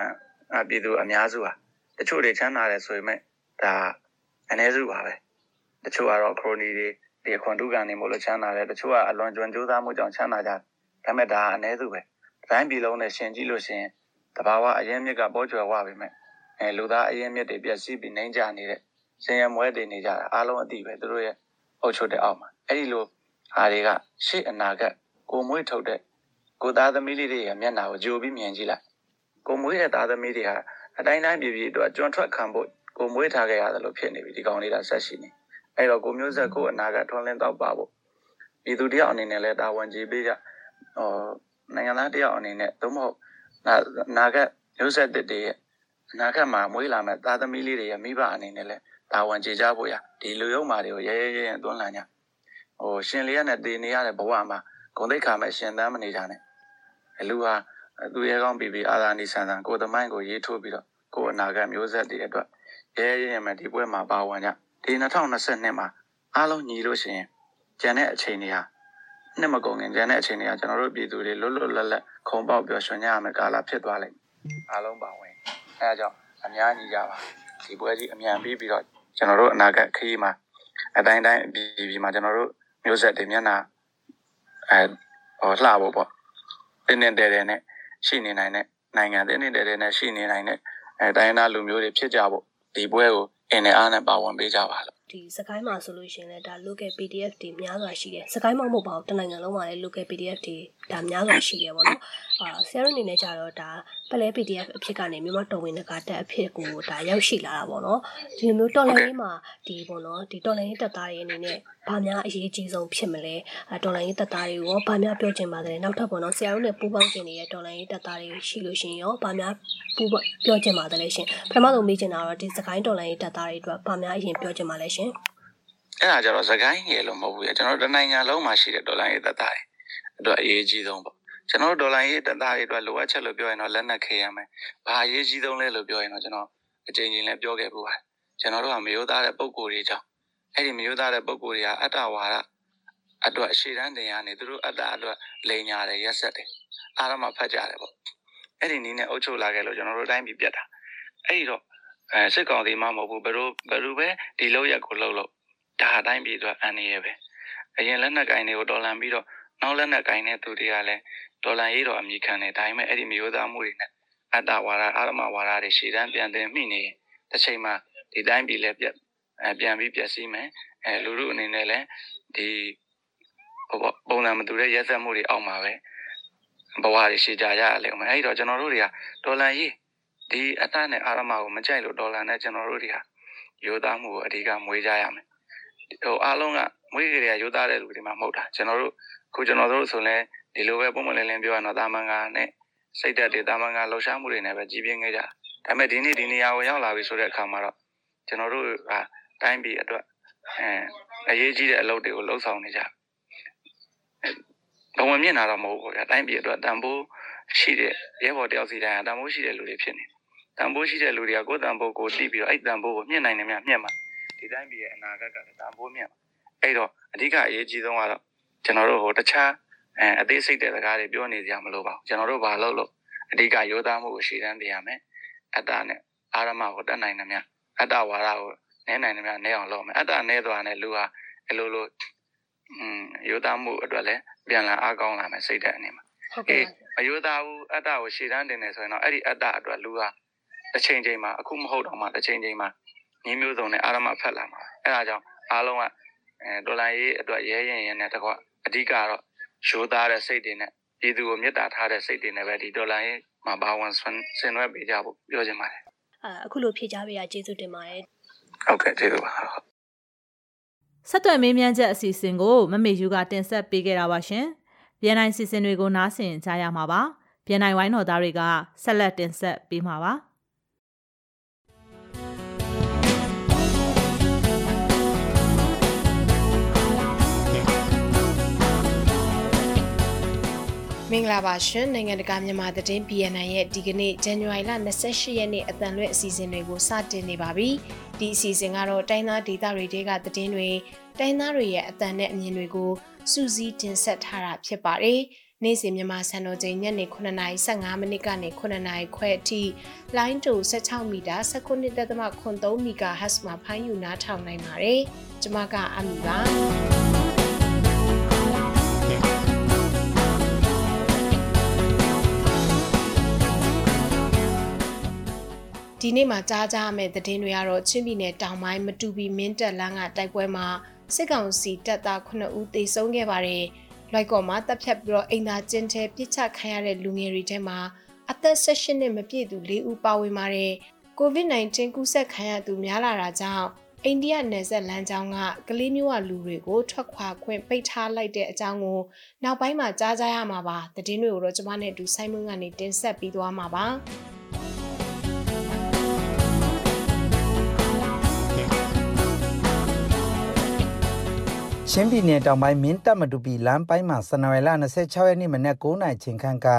အပြည်သူအများစုဟာတချို့တွေချမ်းသာတယ်ဆိုပေမဲ့ဒါအ ਨੇ စုပါပဲ တချို့ကတော့ ခရိုနီတွေဒီအခွန်တုကန်နေမို့လို့ချမ်းသာတယ်တချို့ကအလွန်ကျွံကြိုးစားမှုကြောင့်ချမ်းသာကြတယ်ဒါပေမဲ့ဒါအ ਨੇ စုပဲတိုင်းပြည်လုံးနဲ့ရှင်ကြည့်လို့ရှင်တဘာဝအရင်မြစ်ကပေါ်ကျွယ်ဝပါပဲမဲ့အဲလူသားအရင်မြစ်တွေပြည့်စည်ပြီးနှိမ့်ကြနေတဲ့ဆင်းရဲမွဲတွေနေကြတာအားလုံးအတိပဲသူတို့ရဲ့အုပ်ချုပ်တဲ့အောက်မှာအဲ့ဒီလိုဟာတွေကရှေ့အနာဂတ်ကိုမွေးထုတ်တဲ့ကိုသားသမီးလေးတွေရဲ့မျက်နှာကိုကြိုပြီးမြင်ကြည့်လိုက်ကိုမွေးရဲ့သားသမီးတွေဟာအတိုင်းတိုင်းပြည်ပြည်အတွက်ကျွမ်းထွက်ခံဖို့ကိုမွေးထားခဲ့ရတယ်လို့ဖြစ်နေပြီဒီကောင်လေးကဆက်ရှိနေ အဲ့တော့ကိုမျိုးဆက်ကိုအနာဂတ်ထွန်းလင်းတော့ပါဖို့ပြည်သူတယောက်အနေနဲ့လည်းတာဝန်ကြီးပေးကြဟောနိုင်ငံသားတယောက်အနေနဲ့သို့မဟုတ်အနာဂတ်မျိုးဆက်တွေရဲ့အနာဂတ်မှာမွေးလာမဲ့သားသမီးလေးတွေရဲ့မိဘအနေနဲ့လည်းတာဝန်ကြီးကြဖို့ရဒီလူယုံမာတွေကိုရဲရဲရဲရဲသွန်းလှန်ကြဟိုရှင်လေးရနဲ့တည်နေရတဲ့ဘဝမှာဂုံတိတ်ခါမဲ့ရှင်သန်းမနေကြနဲ့လူဟာသူရဲကောင်းပြီးပြီးအာသာနီဆန်ဆန်ကိုသမိုင်းကိုရေးထိုးပြီးတော့ကိုအနာဂတ်မျိုးဆက်တွေအတွက်ရဲရဲရဲမှဒီပွဲမှာပါဝင်ကြ ဒီ2022မှာအားလုံးညီလို့ရှိရင်ကျန်တဲ့အချိန်တွေဟာနှစ်မကုန်ခင်ကျန်တဲ့အချိန်တွေကကျွန်တော်တို့ပြည်သူတွေလွတ်လွတ်လပ်လပ်ခုံပေါက်ပျော်ရွှင်ကြရမယ်ကာလဖြစ်သွားလိမ့်မယ်အားလုံးပါဝင်အဲဒါကြောင့်အများကြီးကြပါဒီပွဲကြီးအမြန်ပြီးပြီးတော့ကျွန်တော်တို့အနာဂတ်ခရီးမှာအတိုင်းတိုင်းပြည်ပြည်မှာကျွန်တော်တို့မျိုးဆက်တွေမျက်နှာအဲဟောလှဖို့ပေါ့တင်းတင်းတဲတဲနဲ့ရှိနေနိုင်တဲ့နိုင်ငံတင်းတင်းတဲတဲနဲ့ရှိနေနိုင်တဲ့အဲတိုင်းသားလူမျိုးတွေဖြစ်ကြဖို့ဒီပွဲကို အင်းနဲ့အားနဲ့ပါဝင်ပေးကြပါလို့ဒီစကိုင်းမှာဆိုလို့ရှိရင်လည်းဒါ local PDF တွေများစွာရှိတယ်စကိုင်းမှာမဟုတ်ပါဘူးတနိုင်ငံလုံးမှာလည်း local PDF တွေဒါများစွာရှိတယ်ပေါ့နော် အာဆရာတို့အနေနဲ့ကြတော့ဒါပလဲ PDF အဖြစ်ကနေမြန်မာတော်ဝင်ကတက်အဖြစ်ကိုဒါရောက်ရှိလာတာပေါ့နော်ဒီလိုမျိုးတော်လိုင်းမှာဒီပေါ့နော်ဒီတော်လိုင်းတက်သားတွေအနေနဲ့ဘာများအရေးကြီးဆုံးဖြစ်မလဲတော်လိုင်းတက်သားတွေရောဘာများပြောချင်ပါသလဲနောက်ထပ်ပေါ့နော်ဆရာတို့နဲ့ပူးပေါင်းခြင်းနေတဲ့တော်လိုင်းတက်သားတွေရှိလို့ရှိရင်ရောဘာများပူးပြောချင်ပါသလဲရှင်ပထမဆုံးမေးချင်တာတော့ဒီစကိုင်းတော်လိုင်းတက်သားတွေအတွက်ဘာများအရင်ပြောချင်ပါလဲရှင်အဲ့ဒါကြတော့သခိုင်းငယ်လို့မဟုတ်ဘူးကျွန်တော်တို့နိုင်ငံလုံးမှာရှိတဲ့ဒေါ်လာရေးတက်သားတွေအတွက်အရေးကြီးဆုံးပေါ့ ကျွန်တော်တို့ဒေါ်လာရေးတက်သားတွေအတွက်လိုအပ်ချက်လို့ပြောရင်တော့လက်နက်ခဲရမယ်ဘာအရေးကြီးဆုံးလဲလို့ပြောရင်တော့ကျွန်တော်အချိန်ချင်းလည်းပြောခဲ့ပူပါတယ်ကျွန်တော်တို့ကမယိုးသားတဲ့ပုံကိုယ်တွေကြောင့်အဲ့ဒီမယိုးသားတဲ့ပုံကိုယ်တွေကအတ္တဝါဒအတွက်ရှေ့တန်းတင်ရနေသူတို့အတ္တအတွက်လိန်ညာတယ်ရက်ဆက်တယ်အားရမဖတ်ကြတယ်ပေါ့အဲ့ဒီနည်းနဲ့အုပ်ချုပ်လာခဲ့လို့ကျွန်တော်တို့တိုင်းပြည်ပြတ်တာအဲ့ဒီတော့အဲစစ်ကောင်စီမှမဟုတ်ဘူးဘယ်လိုဘယ်လိုပဲဒီလောက်ရက်ကိုလှုပ်လို့ဒါအတိုင်းပြည်အတွက်အန်ရယ်ပဲအရင်လက်နက်ကိုင်တွေကိုတော်လန်ပြီးတော့နောက်လက်နက်ကိုင်တဲ့သူတွေကလည်း တော်လန်ရေးတော်အမိခံတယ်ဒါပေမဲ့အဲ့ဒီမျိုးသားမှုတွေနဲ့အတ္တဝါဒအာရမဝါဒတွေရှေ့တန်းပြန်တင်မိနေတစ်ချိန်မှာဒီတိုင်းပြည်လည်းပြက်အဲပြန်ပြီးပြက်စီးမယ်အဲလူလူအနေနဲ့လည်းဒီဟိုပုံစံမတူတဲ့ရက်စက်မှုတွေအောက်မှာပဲဘဝတွေရှေ့ကြရရလိမ့်မယ်အဲ့တော့ကျွန်တော်တို့တွေကဒေါ်လာရေးဒီအတ္တနဲ့အာရမကိုမကြိုက်လို့ဒေါ်လာနဲ့ကျွန်တော်တို့တွေကရိုးသားမှုကိုအဓိကမွေးကြရမယ်ဟိုအားလုံးကမွေးကြရရိုးသားတဲ့လူတွေမှမဟုတ်တာကျွန်တော်တို့ခုကျွန်တော်တို့ဆိုလဲ ဒီလိုပဲပုံမလင်းလင်းပြောရတော့တာမန်ကနဲ့စိတ်သက်တွေတာမန်ကလှူရှားမှုတွေနဲ့ပဲကြီးပြင်းခဲ့ကြဒါပေမဲ့ဒီနေ့ဒီနေရာကိုရောက်လာပြီဆိုတဲ့အခါမှာတော့ကျွန်တော်တို့ကတိုင်းပြည်အတွက်အဲအရေးကြီးတဲ့အလုပ်တွေကိုလှုပ်ဆောင်နေကြဘဝမြင်တာတော့မဟုတ်ဘူးဗျာတိုင်းပြည်အတွက်တန်ဖိုးရှိတဲ့ရဲဘော်တယောက်စီတိုင်းတန်ဖိုးရှိတဲ့လူတွေဖြစ်နေတန်ဖိုးရှိတဲ့လူတွေကကိုယ်တန်ဖိုးကိုသိပြီးတော့အဲ့တန်ဖိုးကိုမြင့်နိုင်နေမြမြင့်မှာဒီတိုင်းပြည်ရဲ့အနာဂတ်ကလည်းတန်ဖိုးမြင့်အဲ့တော့အဓိကအရေးကြီးဆုံးကတော့ကျွန်တော်တို့ဟိုတခြား အဲအသေးစိတ်တဲ့စကားတွေပြောနေကြမလို့ပါဘူးကျွန်တော်တို့ဘာလုပ်လို့အဓိကရိုးသားမှုကိုရှေ့တန်းတင်ရမယ်အတ္တနဲ့အာရမကိုတတ်နိုင်တယ်မြအတ္တဝါဒကိုနဲနိုင်တယ်မြနဲအောင်လုပ်မယ်အတ္တနဲသွားတဲ့လူဟာအလိုလိုอืมရိုးသားမှုအတွက်လည်းပြန်လာအားကောင်းလာမယ်စိတ်တဲ့အနေမှာဟုတ်ကဲ့မရိုးသားဘူးအတ္တကိုရှေ့တန်းတင်နေဆိုရင်တော့အဲ့ဒီအတ္တအတွက်လူဟာတစ်ချိန်ချိန်မှာအခုမဟုတ်တော့မှတစ်ချိန်ချိန်မှာညီမျိုးစုံနဲ့အာရမဖက်လာမှာအဲ့ဒါကြောင့်အားလုံးကအဲဒေါ်လာရေးအတွက်ရဲရင်ရင်နဲ့တကွအဓိကတော့ ရိုးသားတဲ့စိတ်တွေနဲ့ပြည်သူကိုမေတ္တာထားတဲ့စိတ်တွေနဲ့ပဲဒီဒေါ်လာရေးမှာဘာဝင်ဆင်နွှဲပေးကြဖို့ပြောချင်ပါတယ်အာအခုလိုဖြေချပေးရကျေးဇူးတင်ပါတယ်ဟုတ်ကဲ့ကျေးဇူးပါဆက်သွယ်မေးမြန်းချက်အစီအစဉ်ကိုမမေယူကတင်ဆက်ပေးခဲ့တာပါရှင်။ပြန်နိုင်စီစဉ်တွေကိုနားဆင်ကြရမှာပါ။ပြန်နိုင်ဝိုင်းတော်သားတွေကဆက်လက်တင်ဆက်ပေးမှာပါ။ မင်္ဂလာပါရှင်နိုင်ငံတကာမြန်မာသတင်း BNN ရဲ့ဒီကနေ့ဇန်နဝါရီလ28ရက်နေ့အတန်လွဲ့အစီအစဉ်တွေကိုစတင်နေပါပြီဒီအစီအစဉ်ကတော့တိုင်းသားဒေသတွေကသတင်းတွေတိုင်းသားတွေရဲ့အတန်နဲ့အမြင်တွေကိုစူးစီးတင်ဆက်ထားတာဖြစ်ပါတယ်နေ့စဉ်မြန်မာစံတော်ချိန်ညနေ9:15မိနစ်ကနေ9:00ခွဲအထိလိုင်းတူ16မီတာ19.3 MHz မှာဖမ်းယူနားထောင်နိုင်ပါတယ်။ကျွန်မကအမီပါ ဒီနေ့မှာကြားကြမယ့်သတင်းတွေကတော့ချင်းပြည်နယ်တောင်ပိုင်းမတူပီမင်းတက်လန်းကတိုက်ပွဲမှာစစ်ကောင်စီတပ်သား9ဦးသေဆုံးခဲ့ပါတယ်။လိုက်ကော်မှာတပ်ဖြတ်ပြီးတော့အိမ်သာကျင်းထဲပြစ်ချခံရတဲ့လူငယ်တွေထဲမှာအသက်16နှစ်မပြည့်သူ၄ဦးပါဝင်ပါတယ်။ COVID-19 ကူးစက်ခံရသူများလာတာကြောင့်အိန္ဒိယနယ်စပ်လမ်းကြောင်းကကလေးမျိုးဝလူတွေကိုထွက်ခွာခွင့်ပိတ်ထားလိုက်တဲ့အကြောင်းကိုနောက်ပိုင်းမှာကြားကြရမှာပါ။သတင်းတွေကိုတော့ကျွန်မနဲ့အတူဆိုင်းမွန်းကနေတင်ဆက်ပြီးသွားမှာပါ။ ချင်းပြည်နယ်တောင်ပိုင်းမင်းတပ်မတူပီလမ်းပိုင်းမှာစနဝယ်လ26ရက်နေ့မနက်9:00နာရီချိန်ခန့်က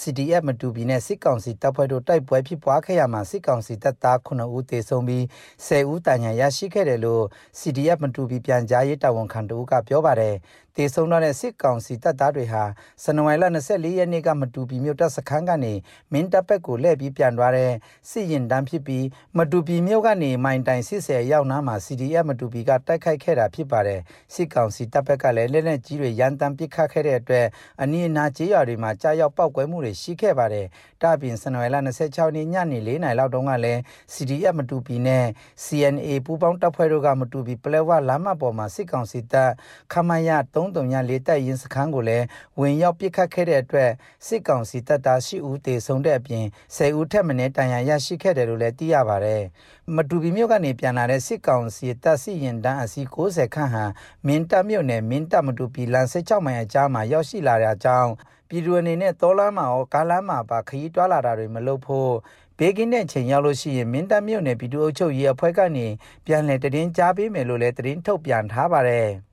CDF မတူပီနဲ့စစ်ကောင်စီတပ်ဖွဲ့တို့တိုက်ပွဲဖြစ်ပွားခဲ့ရမှာစစ်ကောင်စီတပ်သား9ဦးသေဆုံးပြီး10ဦးတန်ရာရရှိခဲ့တယ်လို့ CDF မတူပီပြန်ကြားရေးတာဝန်ခံတို့ကပြောပါတယ် တေဆုံးတော့တဲ့စစ်ကောင်စီတပ်သားတွေဟာစနဝိုင်လ24ရက်နေ့ကမတူပီမြို့တပ်စခန်းကနေမင်းတပ်ဘက်ကိုလှည့်ပြီးပြန်သွားတဲ့စစ်ရင်တန်းဖြစ်ပြီးမတူပီမြို့ကနေမိုင်တိုင်စစ်ဆယ်ရောက်နားမှာ CDF မတူပီကတိုက်ခိုက်ခဲ့တာဖြစ်ပါတယ်စစ်ကောင်စီတပ်ဘက်ကလည်းလက်နက်ကြီးတွေရန်တမ်းပစ်ခတ်ခဲ့တဲ့အတွက်အနီးအနားကျေးရွာတွေမှာကြားရောက်ပောက်ကွဲမှုတွေရှိခဲ့ပါတယ်တအပြင်စနဝိုင်လ26နေ့ညနေ4နာရီလောက်တုန်းကလည်း CDF မတူပီနဲ့ CNA ပူးပေါင်းတပ်ဖွဲ့တို့ကမတူပီပလဲဝလမ်းမပေါ်မှာစစ်ကောင်စီတပ်ခမရ3 334တပ်ရင်းစခန်းကိုလည်းဝင်ရောက်ပစ်ခတ်ခဲ့တဲ့အတွက်စစ်ကောင်စီတပ်သား10ဦးသေဆုံးတဲ့အပြင်10ဦးထက်မနည်းတန်ရာရရှိခဲ့တယ်လို့လည်းသိရပါတယ်။မတူပီမြို့ကနေပြန်လာတဲ့စစ်ကောင်စီတပ်စီရင်တန်းအစီ60ခန့်ဟာမင်းတပ်မြို့နယ်မင်းတပ်မတူပီလန်16မိုင်အကြားမှာရောက်ရှိလာတဲ့အကြောင်းပြည်သူအနေနဲ့တောလမ်းမှာရောကားလမ်းမှာပါခရီးတွားလာတာတွေမလုပ်ဖို့ဘေးကင်းတဲ့ချိန်ရောက်လို့ရှိရင်မင်းတပ်မြို့နယ်ပြည်သူ့အုပ်ချုပ်ရေးအဖွဲ့ကနေပြန်လည်တည်င်းကြားပေးမယ်လို့လည်းတည်င်းထုတ်ပြန်ထားပါတယ်။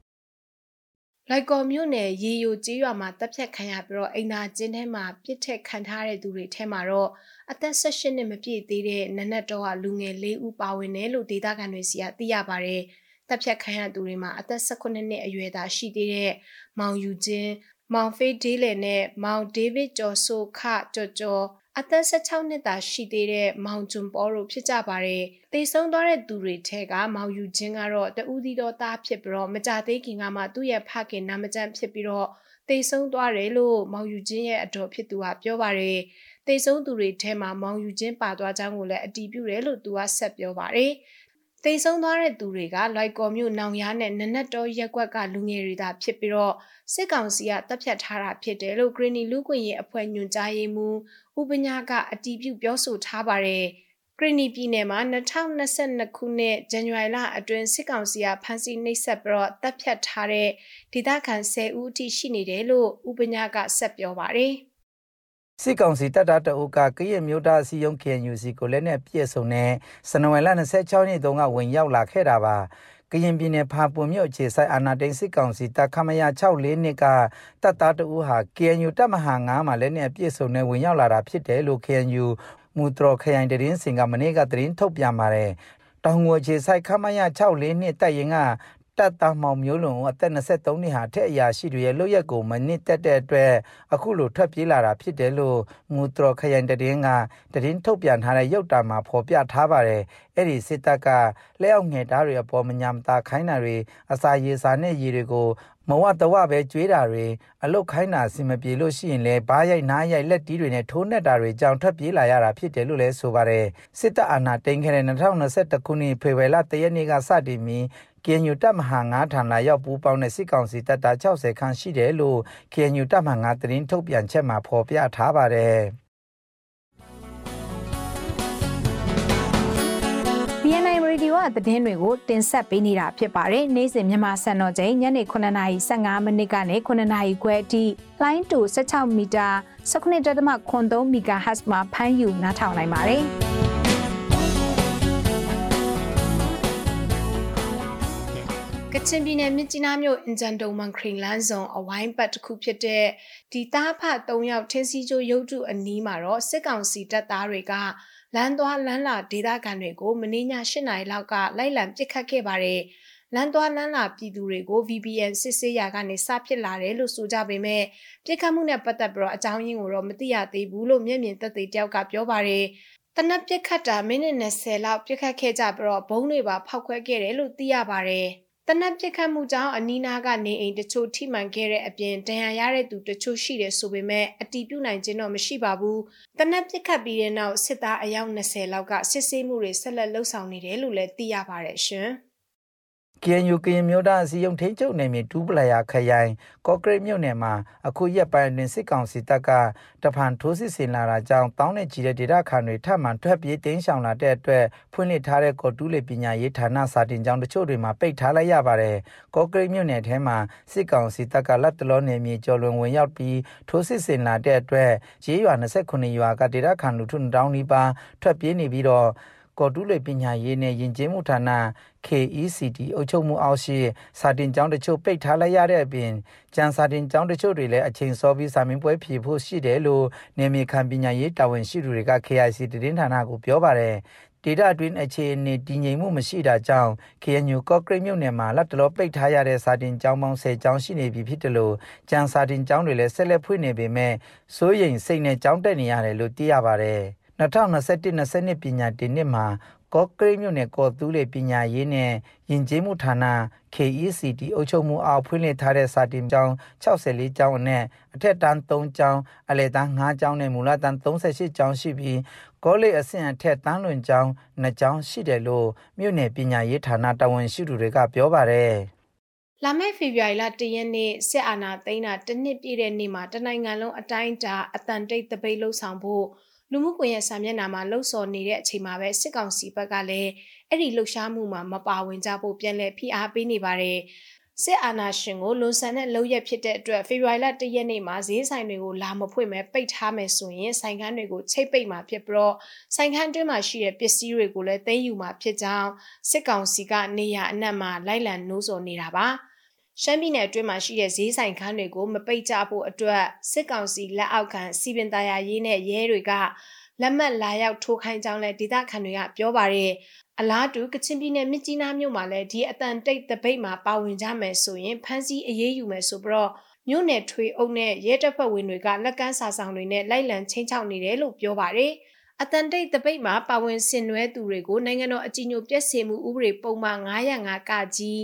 လိုက်ကော်မြို့နယ်ရေယိုကျေးရွာမှာတပ်ဖြတ်ခံရပြီးတော့အိမ်သာကျင်းထဲမှာပြစ်ထက်ခံထားတဲ့သူတွေထဲမှာတော့အသက်16နှစ်မပြည့်သေးတဲ့နနတ်တော်ကလူငယ်၄ဦးပါဝင်တယ်လို့ဒေသခံတွေစီကသိရပါတယ်။တပ်ဖြတ်ခံရသူတွေမှာအသက်18နှစ်အရွယ်သားရှိသေးတဲ့မောင်ယူချင်းမောင်ဖေးဒေးလယ်နဲ့မောင်ဒေးဗစ်ကျော်ဆိုခကြော်ကျော် အသက်16နှစ်သာရှိသေးတဲ့မောင်ကျွန်းပေါ်တို့ဖြစ်ကြပါတယ်။တေဆုံးသွားတဲ့သူတွေထဲကမောင်ယူချင်းကတော့တဦးသီးသောသားဖြစ်ပြီးတော့မကြသေးခင်ကမှသူ့ရဲ့ဖခင်နာမကျန်းဖြစ်ပြီးတော့တေဆုံးသွားတယ်လို့မောင်ယူချင်းရဲ့အတော်ဖြစ်သူကပြောပါတယ်။တေဆုံးသူတွေထဲမှာမောင်ယူချင်းပါသွားကြောင်းကိုလည်းအတည်ပြုတယ်လို့သူကဆက်ပြောပါတယ်။ တိတ်ဆုံးသွားတဲ့သူတွေကလိုက်ကော်မြို့နောင်ရနဲ့နနက်တော်ရက်ကွက်ကလူငယ်တွေသာဖြစ်ပြီးတော့စစ်ကောင်စီကတပ်ဖြတ်ထားတာဖြစ်တယ်လို့ဂရီနီလူကွင်ရဲ့အဖွဲ့ညွှန်ကြားရေးမှူးဥပညာကအတည်ပြုပြောဆိုထားပါတယ်ဂရီနီပြည်နယ်မှာ2022ခုနှစ်ဇန်နဝါရီလအတွင်းစစ်ကောင်စီကဖမ်းဆီးနှိပ်စက်ပြီးတော့တပ်ဖြတ်ထားတဲ့ဒေသခံ10ဦးအထိရှိနေတယ်လို့ဥပညာကဆက်ပြောပါတယ်။ စစ်ကောင်စီတပ်သားတအုပ်ကကရင်မျိုးသားအစည်းအရုံး KNUC ကိုလည်းနဲ့ပြည့်စုံတဲ့စနဝယ်လ26နှစ်တုန်းကဝင်ရောက်လာခဲ့တာပါကရင်ပြည်နယ်ဖာပွန်မြို့အခြေဆိုင်အာနာတိန်စစ်ကောင်စီတပ်ခမရ64နှစ်ကတပ်သားတဦးဟာ KNU တပ်မဟာ9မှာလည်းနဲ့ပြည့်စုံတဲ့ဝင်ရောက်လာတာဖြစ်တယ်လို့ KNU မူတရခရိုင်တရင်စင်ကမနေ့ကသတင်းထုတ်ပြန်ပါတယ်တောင်ငွေခြေဆိုင်ခမရ64နှစ်တပ်ရင်က တပ်သားမောင်မျိုးလွန်အသက်23နှစ်ဟာထက်အရာရှိတွေရဲ့လုပ်ရက်ကိုမနစ်တက်တဲ့အတွက်အခုလိုထွက်ပြေးလာတာဖြစ်တယ်လို့မူတရခရိုင်တရင်ကတရင်ထုတ်ပြန်ထားတဲ့ရုပ်တာမှာဖော်ပြထားပါတယ်အဲ့ဒီစစ်တပ်ကလက်အောက်ငယ်သားတွေအပေါ်မညာမသာခိုင်းတာတွေအစာရေစာနဲ့ရေတွေကိုမဝတဝပဲကျွေးတာတွေအလုတ်ခိုင်းတာစင်မပြေလို့ရှိရင်လည်းဘားရိုက်နားရိုက်လက်တီးတွေနဲ့ထိုးနှက်တာတွေကြောင့်ထွက်ပြေးလာရတာဖြစ်တယ်လို့လည်းဆိုပါတယ်စစ်တပ်အာဏာသိမ်းခဲ့တဲ့2021ခုနှစ်ဖေဖော်ဝါရီလ3ရက်နေ့ကစတင်ပြီး KNU တပ်မဟာ9ဌာနရောက်ပူးပေါင်းတဲ့စစ်ကောင်စီတပ်သား60ခန်းရှိတယ်လို့ KNU တပ်မဟာ9သတင်းထုတ်ပြန်ချက်မှာဖော်ပြထားပါတယ်။ BNI Radio ကသတင်းတွေကိုတင်ဆက်ပေးနေတာဖြစ်ပါတယ်။နေ့စဉ်မြန်မာစံတော်ချိန်ညနေ9:15မိနစ်ကနေ9:00ခွဲအထိလိုင်းတူ16မီတာ19.3 MHz မှာဖမ်းယူနားထောင်နိုင်ပါတယ်။ ကချင်ပြည်နယ်မြစ်ကြီးနားမြို့အင်ဂျန်တုံမန်ခရင်လန်းဆောင်အဝိုင်းပတ်တစ်ခုဖြစ်တဲ့ဒီသားဖ၃ယောက်ထင်းစီကျိုးရုပ်တုအနီးမှာတော့စစ်ကောင်စီတပ်သားတွေကလမ်းသွားလမ်းလာဒေသခံတွေကိုမင်းည၈နာရီလောက်ကလိုက်လံပစ်ခတ်ခဲ့ပါတယ်လမ်းသွားလမ်းလာပြည်သူတွေကို VPN စစ်ဆေးရာကနေစဖြစ်လာတယ်လို့ဆိုကြပေမဲ့ပြစ်ခတ်မှုနဲ့ပတ်သက်ပြီးတော့အကြောင်းရင်းကိုတော့မသိရသေးဘူးလို့မျက်မြင်သက်သေတယောက်ကပြောပါတယ်တနက်ပြစ်ခတ်တာမိနစ်20လောက်ပြစ်ခတ်ခဲ့ကြပြီးတော့ဘုံတွေပါဖောက်ခွဲခဲ့တယ်လို့သိရပါတယ်။ တနက်ပစ်ခတ်မှုကြောင့်အနီးနားကနေအိမ်တချို့ထိမှန်ခဲ့တဲ့အပြင်ဒဏ်ရာရတဲ့သူတချို့ရှိတယ်ဆိုပေမဲ့အတီးပြုတ်နိုင်ခြင်းတော့မရှိပါဘူး။တနက်ပစ်ခတ်ပြီးတဲ့နောက်စစ်သားအယောက်20လောက်ကစစ်ဆေးမှုတွေဆက်လက်လှုပ်ဆောင်နေတယ်လို့လည်းသိရပါတယ်ရှင်။ KNU ကရင်မျိုးသားအစည်းအရုံးထိချုပ်နယ်မြေတူးပလယာခရိုင်ကော့ကရိတ်မြို့နယ်မှာအခုရက်ပိုင်းတွင်စစ်ကောင်စီတပ်ကတဖန်ထိုးစစ်ဆင်လာတာကြောင့်တောင်းနဲ့ကြီးတဲ့ဒေသခံတွေထပ်မံထွက်ပြေးတင်းရှောင်လာတဲ့အတွက်ဖွင့်လှစ်ထားတဲ့ကော်တူးလေပညာရေးဌာနစာတင်ကျောင်းတချို့တွေမှာပိတ်ထားလိုက်ရပါတယ်။ကော့ကရိတ်မြို့နယ်ထဲမှာစစ်ကောင်စီတပ်ကလက်တလောနယ်မြေကျော်လွန်ဝင်ရောက်ပြီးထိုးစစ်ဆင်လာတဲ့အတွက်ရေးရွာ29ရွာကဒေသခံလူထုတောင်းနီးပါထွက်ပြေးနေပြီးတော့ ကော်တူးလေပညာရေးနဲ့ယဉ်ကျေးမှုဌာန KECD အုပ်ချုပ်မှုအောက်ရှိစာတင်ကျောင်းတချို့ပိတ်ထားလိုက်ရတဲ့အပြင်ကျန်စာတင်ကျောင်းတချို့တွေလည်းအချိန်စောပြီးစာမင်းပွဲဖြေဖို့ရှိတယ်လို့နေမြေခံပညာရေးတာဝန်ရှိသူတွေက KIC တင်ဌာနကိုပြောပါတယ်ဒေတာအတွင်းအခြေအနေတည်ငြိမ်မှုမရှိတာကြောင့် KNU ကော့ကရိတ်မြို့နယ်မှာလက်တလောပိတ်ထားရတဲ့စာတင်ကျောင်းပေါင်း10ကျောင်းရှိနေပြီဖြစ်တယ်လို့ကျန်စာတင်ကျောင်းတွေလည်းဆက်လက်ဖွင့်နေပေမဲ့စိုးရိမ်စိတ်နဲ့ကျောင်းတက်နေရတယ်လို့သိရပါတယ်။ 2021-22ပညာတင်နှစ်မှာကော့ကရိတ်မြို့နယ်ကော်တူးလေပညာရေးနဲ့ယဉ်ကျေးမှုဌာန KECD အုပ်ချုပ်မှုအောက်ဖွင့်လှစ်ထားတဲ့စာတင်ကျောင်း64ကျောင်းအနက်အထက်တန်း3ကျောင်းအလယ်တန်း5ကျောင်းနဲ့မူလတန်း38ကျောင်းရှိပြီးကောလိပ်အဆင့်အထက်တန်းလွင်ကျောင်း2ကျောင်းရှိတယ်လို့မြို့နယ်ပညာရေးဌာနတာဝန်ရှိသူတွေကပြောပါတယ်လာမယ့်ဖေဖော်ဝါရီလ၁ရက်နေ့စစ်အာဏာသိမ်းတာတစ်နှစ်ပြည့်တဲ့နေ့မှာတနိုင်ငံလုံးအတိုင်းအတာအတန်တိတ်တပိတ်လှုပ်ဆောင်ဖို့ လူမှုကွန်ရက်စာမျက်နှာမှာလှုပ်ဆော်နေတဲ့အချိန်မှာပဲစစ်ကောင်စီဘက်ကလည်းအဲ့ဒီလှုပ်ရှားမှုမှာမပါဝင်ကြဖို့ပြန်လည်ဖိအားပေးနေပါတယ်စစ်အာဏာရှင်ကိုလွန်ဆန်တဲ့လုပ်ရက်ဖြစ်တဲ့အတွက်ဖေဖော်ဝါရီလ၁ရက်နေ့မှာဈေးဆိုင်တွေကိုလာမဖွင့်မဲပိတ်ထားမယ်ဆိုရင်ဆိုင်ခန်းတွေကိုချိတ်ပိတ်မှာဖြစ်ပြီးတော့ဆိုင်ခန်းတွင်းမှာရှိတဲ့ပစ္စည်းတွေကိုလည်းသိမ်းယူမှာဖြစ်ကြောင်းစစ်ကောင်စီကနေရအနက်မှာလိုက်လံနှိုးဆော်နေတာပါ။ ရှမ်းပြည်နယ်အတွင်းမှာရှိတဲ့ဈေးဆိုင်ခန်းတွေကိုမပိတ်ကြဖို့အတွက်စစ်ကောင်စီလက်အောက်ခံစီပင်သားရရေးနဲ့ရဲတွေကလက်မှတ်လာရောက်ထိုးခိုင်းကြောင်းလည်းဒေသခံတွေကပြောပါတယ်အလားတူကချင်ပြည်နယ်မြစ်ကြီးနားမြို့မှာလည်းဒီအတန်တိတ်တပိတ်မှာပါဝင်ကြမယ်ဆိုရင်ဖမ်းဆီးအရေးယူမယ်ဆိုပြီးတော့မြို့နယ်ထွေအုပ်နဲ့ရဲတပ်ဖွဲ့ဝင်တွေကလက်ကမ်းစာဆောင်တွေနဲ့လိုက်လံချင်းချောက်နေတယ်လို့ပြောပါတယ်အတန်တိတ်တပိတ်မှာပါဝင်ဆင်နွှဲသူတွေကိုနိုင်ငံတော်အကြီးအကျယ်ပြည့်စုံမှုဥပဒေပုံမှန်905ကကြီး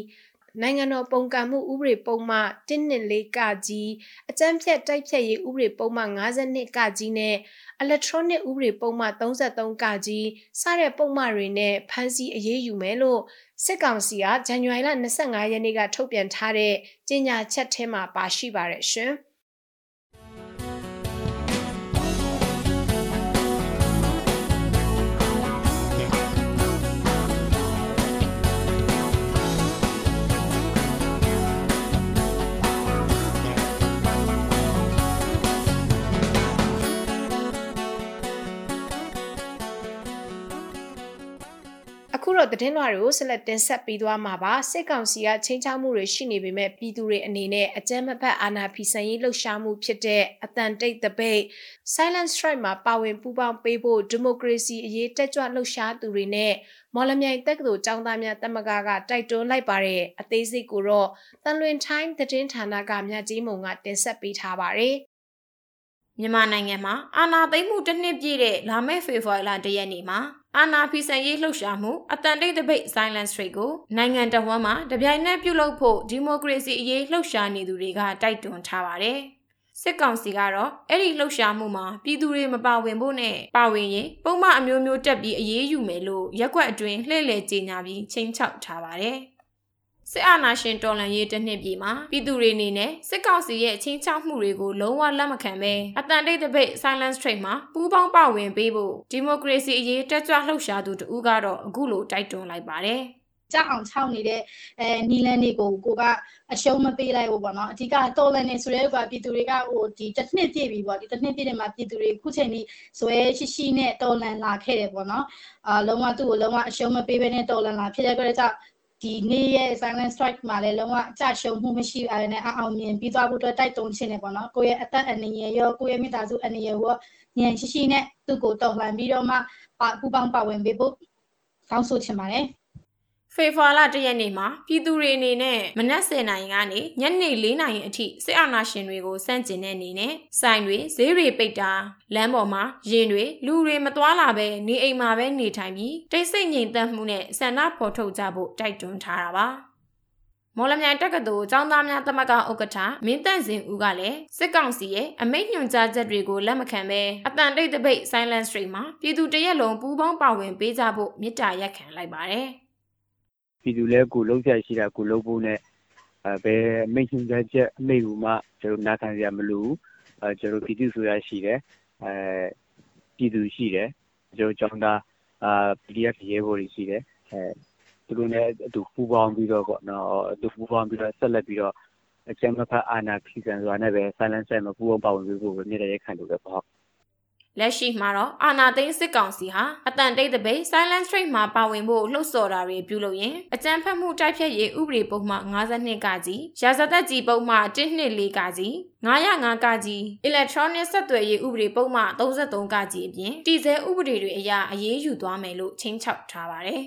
နိုင်ငံတော်ပုံကံမှုဥပဒေပုံမှ114ကကြီးအကြမ်းဖက်တိုက်ဖျက်ရေးဥပဒေပုံမှ52ကကြီးနဲ့ electronic ဥပဒေပုံမှ33ကကြီးစတဲ့ပုံမှတွေနဲ့ဖမ်းဆီးအရေးယူမယ်လို့စစ်ကောင်စီကဇန်နဝါရီလ25ရက်နေ့ကထုတ်ပြန်ထားတဲ့ကြေညာချက်ထဲမှာပါရှိပါတယ်ရှင်။ တော့သတင်းလွှာတွေကိုဆက်လက်တင်ဆက်ပေးသွားမှာပါစစ်ကောင်စီကချင်းချောက်မှုတွေရှိနေပေမဲ့ပြည်သူတွေအနေနဲ့အကြမ်းမဖက်အာဏာဖီဆန်ရေးလှုပ်ရှားမှုဖြစ်တဲ့အတန်တိတ်တပိတ် Silent Strike မှာပါဝင်ပူးပေါင်းပေးဖို့ဒီမိုကရေစီအရေးတက်ကြွလှုပ်ရှားသူတွေနဲ့မော်လမြိုင်တက္ကသိုလ်ကျောင်းသားများတမကကတိုက်တွန်းလိုက်ပါတယ်အသေးစိတ်ကိုတော့တန်လွင် time သတင်းဌာနကမြကြီးမုံကတင်ဆက်ပေးထားပါတယ်မြန်မာနိုင်ငံမှာအာဏာသိမ်းမှုတစ်နှစ်ပြည့်တဲ့လာမယ့်ဖေဖော်ဝါရီလ၁ရက်နေ့မှာ အာနာဖီဆန်ရေးလှုပ်ရှားမှုအတန်တိတ်တပိတ် Silence Street ကိုနိုင်ငံတော်ဝန်မှတပြိုင်နက်ပြုလုပ်ဖို့ဒီမိုကရေစီအရေးလှုပ်ရှားနေသူတွေကတိုက်တွန်းထားပါတယ်။စစ်ကောင်စီကတော့အဲ့ဒီလှုပ်ရှားမှုမှာပြည်သူတွေမပါဝင်ဖို့နဲ့ပါဝင်ရင်ပုံမှန်အမျိုးမျိုးတက်ပြီးအရေးယူမယ်လို့ရက်ွက်အတွင်းလှည့်လည်ကြေညာပြီးချိန်ချောက်ထားပါတယ်။ စစ်အာဏာရှင်တော်လှန်ရေးတစ်နှစ်ပြည့်မှာပြည်သူတွေအနေနဲ့စစ်ကောင်စီရဲ့ချင်းချောက်မှုတွေကိုလုံးဝလက်မခံဘဲအတန်တိတ်တပိတ် silence trade မှာပူးပေါင်းပါဝင်ပေးဖို့ဒီမိုကရေစီအရေးတက်ကြွလှုပ်ရှားသူတူကတော့အခုလိုတိုက်တွန်းလိုက်ပါတယ်ကြောက်အောင်ခြောက်နေတဲ့အဲနီလန်တွေကိုကိုကအရှုံးမပေးလိုက်ဘူးပေါ့နော်အဓိကတော်လန်နေဆိုတဲ့ကပြည်သူတွေကဟိုဒီတစ်နှစ်ပြည့်ပြီပေါ့ဒီတစ်နှစ်ပြည့်တဲ့မှာပြည်သူတွေခုချိန်ကြီးဇွဲရှိရှိနဲ့တော်လန်လာခဲ့တယ်ပေါ့နော်အာလုံးဝသူ့ကိုလုံးဝအရှုံးမပေးဘဲနဲ့တော်လန်လာဖြစ်တဲ့အတွက်ကြောင့် ဒီနေ့ရဲ့ silent strike မှာလည်းလုံးဝအကြရှုံမှုမရှိပါနဲ့အအောင်မြင်ပြီးသွားဖို့အတွက်တိုက်တွန်းခြင်းနဲ့ပေါ့နော်ကိုယ့်ရဲ့အသက်အနေရရောကိုယ့်ရဲ့မိသားစုအနေရရောဉာဏ်ရှိရှိနဲ့သူ့ကိုတော်လှန်ပြီးတော့မှပူပေါင်းပါဝင်ပေးဖို့ကောင်းဆိုချင်ပါတယ် ဖေဖော်ဝါရီလ၁ရက်နေ့မှာပြည်သူတွေအနေနဲ့မနက်10:00နာရီကနေညနေ4:00နာရီအထိစစ်အာဏာရှင်တွေကိုစန့်ကျင်တဲ့အနေနဲ့ဆိုင်တွေဈေးတွေပိတ်တာလမ်းပေါ်မှာရင်တွေလူတွေမသွားလာပဲနေအိမ်မှာပဲနေထိုင်ပြီးတိတ်ဆိတ်ငြိမ်သက်မှုနဲ့ဆန္ဒဖော်ထုတ်ကြဖို့တိုက်တွန်းထားတာပါမော်လမြိုင်တက္ကသိုလ်ကျောင်းသားများသမဂ္ဂဥက္ကဋ္ဌမင်းတန့်စင်ဦးကလည်းစစ်ကောင်စီရဲ့အမိန့်ညွှန်ကြားချက်တွေကိုလက်မခံဘဲအတန်တိတ်တပိတ် silent stream မှာပြည်သူတရက်လုံးပူးပေါင်းပါဝင်ပေးကြဖို့မြစ်တာရက်ခံလိုက်ပါတယ်။ ပြည်သူလည်းကိုလုံးဆက်ရှိတာကိုလုံးဖို့နဲ့အဲဘယ်မိတ်ဆွေချက်အမိတ်ဘူးမှကျွန်တော်နားခံရမလို့အဲကျွန်တော်ပြည်သူဆိုရရှိတယ်အဲပြည်သူရှိတယ်ကျွန်တော်ကျောင်းသားအာ PDF ရဲဘော်တွေရှိတယ်အဲသူတို့လည်းအတူပူးပေါင်းပြီးတော့ပေါ့နော်အတူပူးပေါင်းပြီးတော့ဆက်လက်ပြီးတော့အကျမ်းမဖတ်အာနာခိကန်ဆိုတာနဲ့ပဲ silence မှာပူးပေါင်းပါဝင်ပြီးဖို့မြေတဲ့ခံလို့ပဲပေါ့ လက်ရှိမှာတော့အာနာသိန်းစစ်ကောင်စီဟာအတန်တိတ်တပိတ် Silent Street မှာပါဝင်ဖို့လှုပ်ဆော်တာတွေပြုလုပ်ရင်အကြမ်းဖက်မှုတိုက်ဖျက်ရေးဥပဒေပုံမှန်52ကကြီးရာဇသက်ကြီးပုံမှန်124ကကြီး905ကကြီး Electronic ဆက်သွယ်ရေးဥပဒေပုံမှန်33ကကြီးအပြင်တည်ဆဲဥပဒေတွေအရအရေးယူသွားမယ်လို့ချင်းချောက်ထားပါတယ်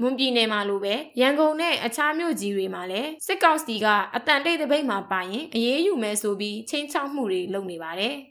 မွန်ပြည်နယ်မှာလိုပဲရန်ကုန်နဲ့အခြားမြို့ကြီးတွေမှာလည်းစစ်ကောင်စီကအတန်တိတ်တပိတ်မှာပါရင်အရေးယူမယ်ဆိုပြီးချင်းချောက်မှုတွေလုပ်နေပါတယ်။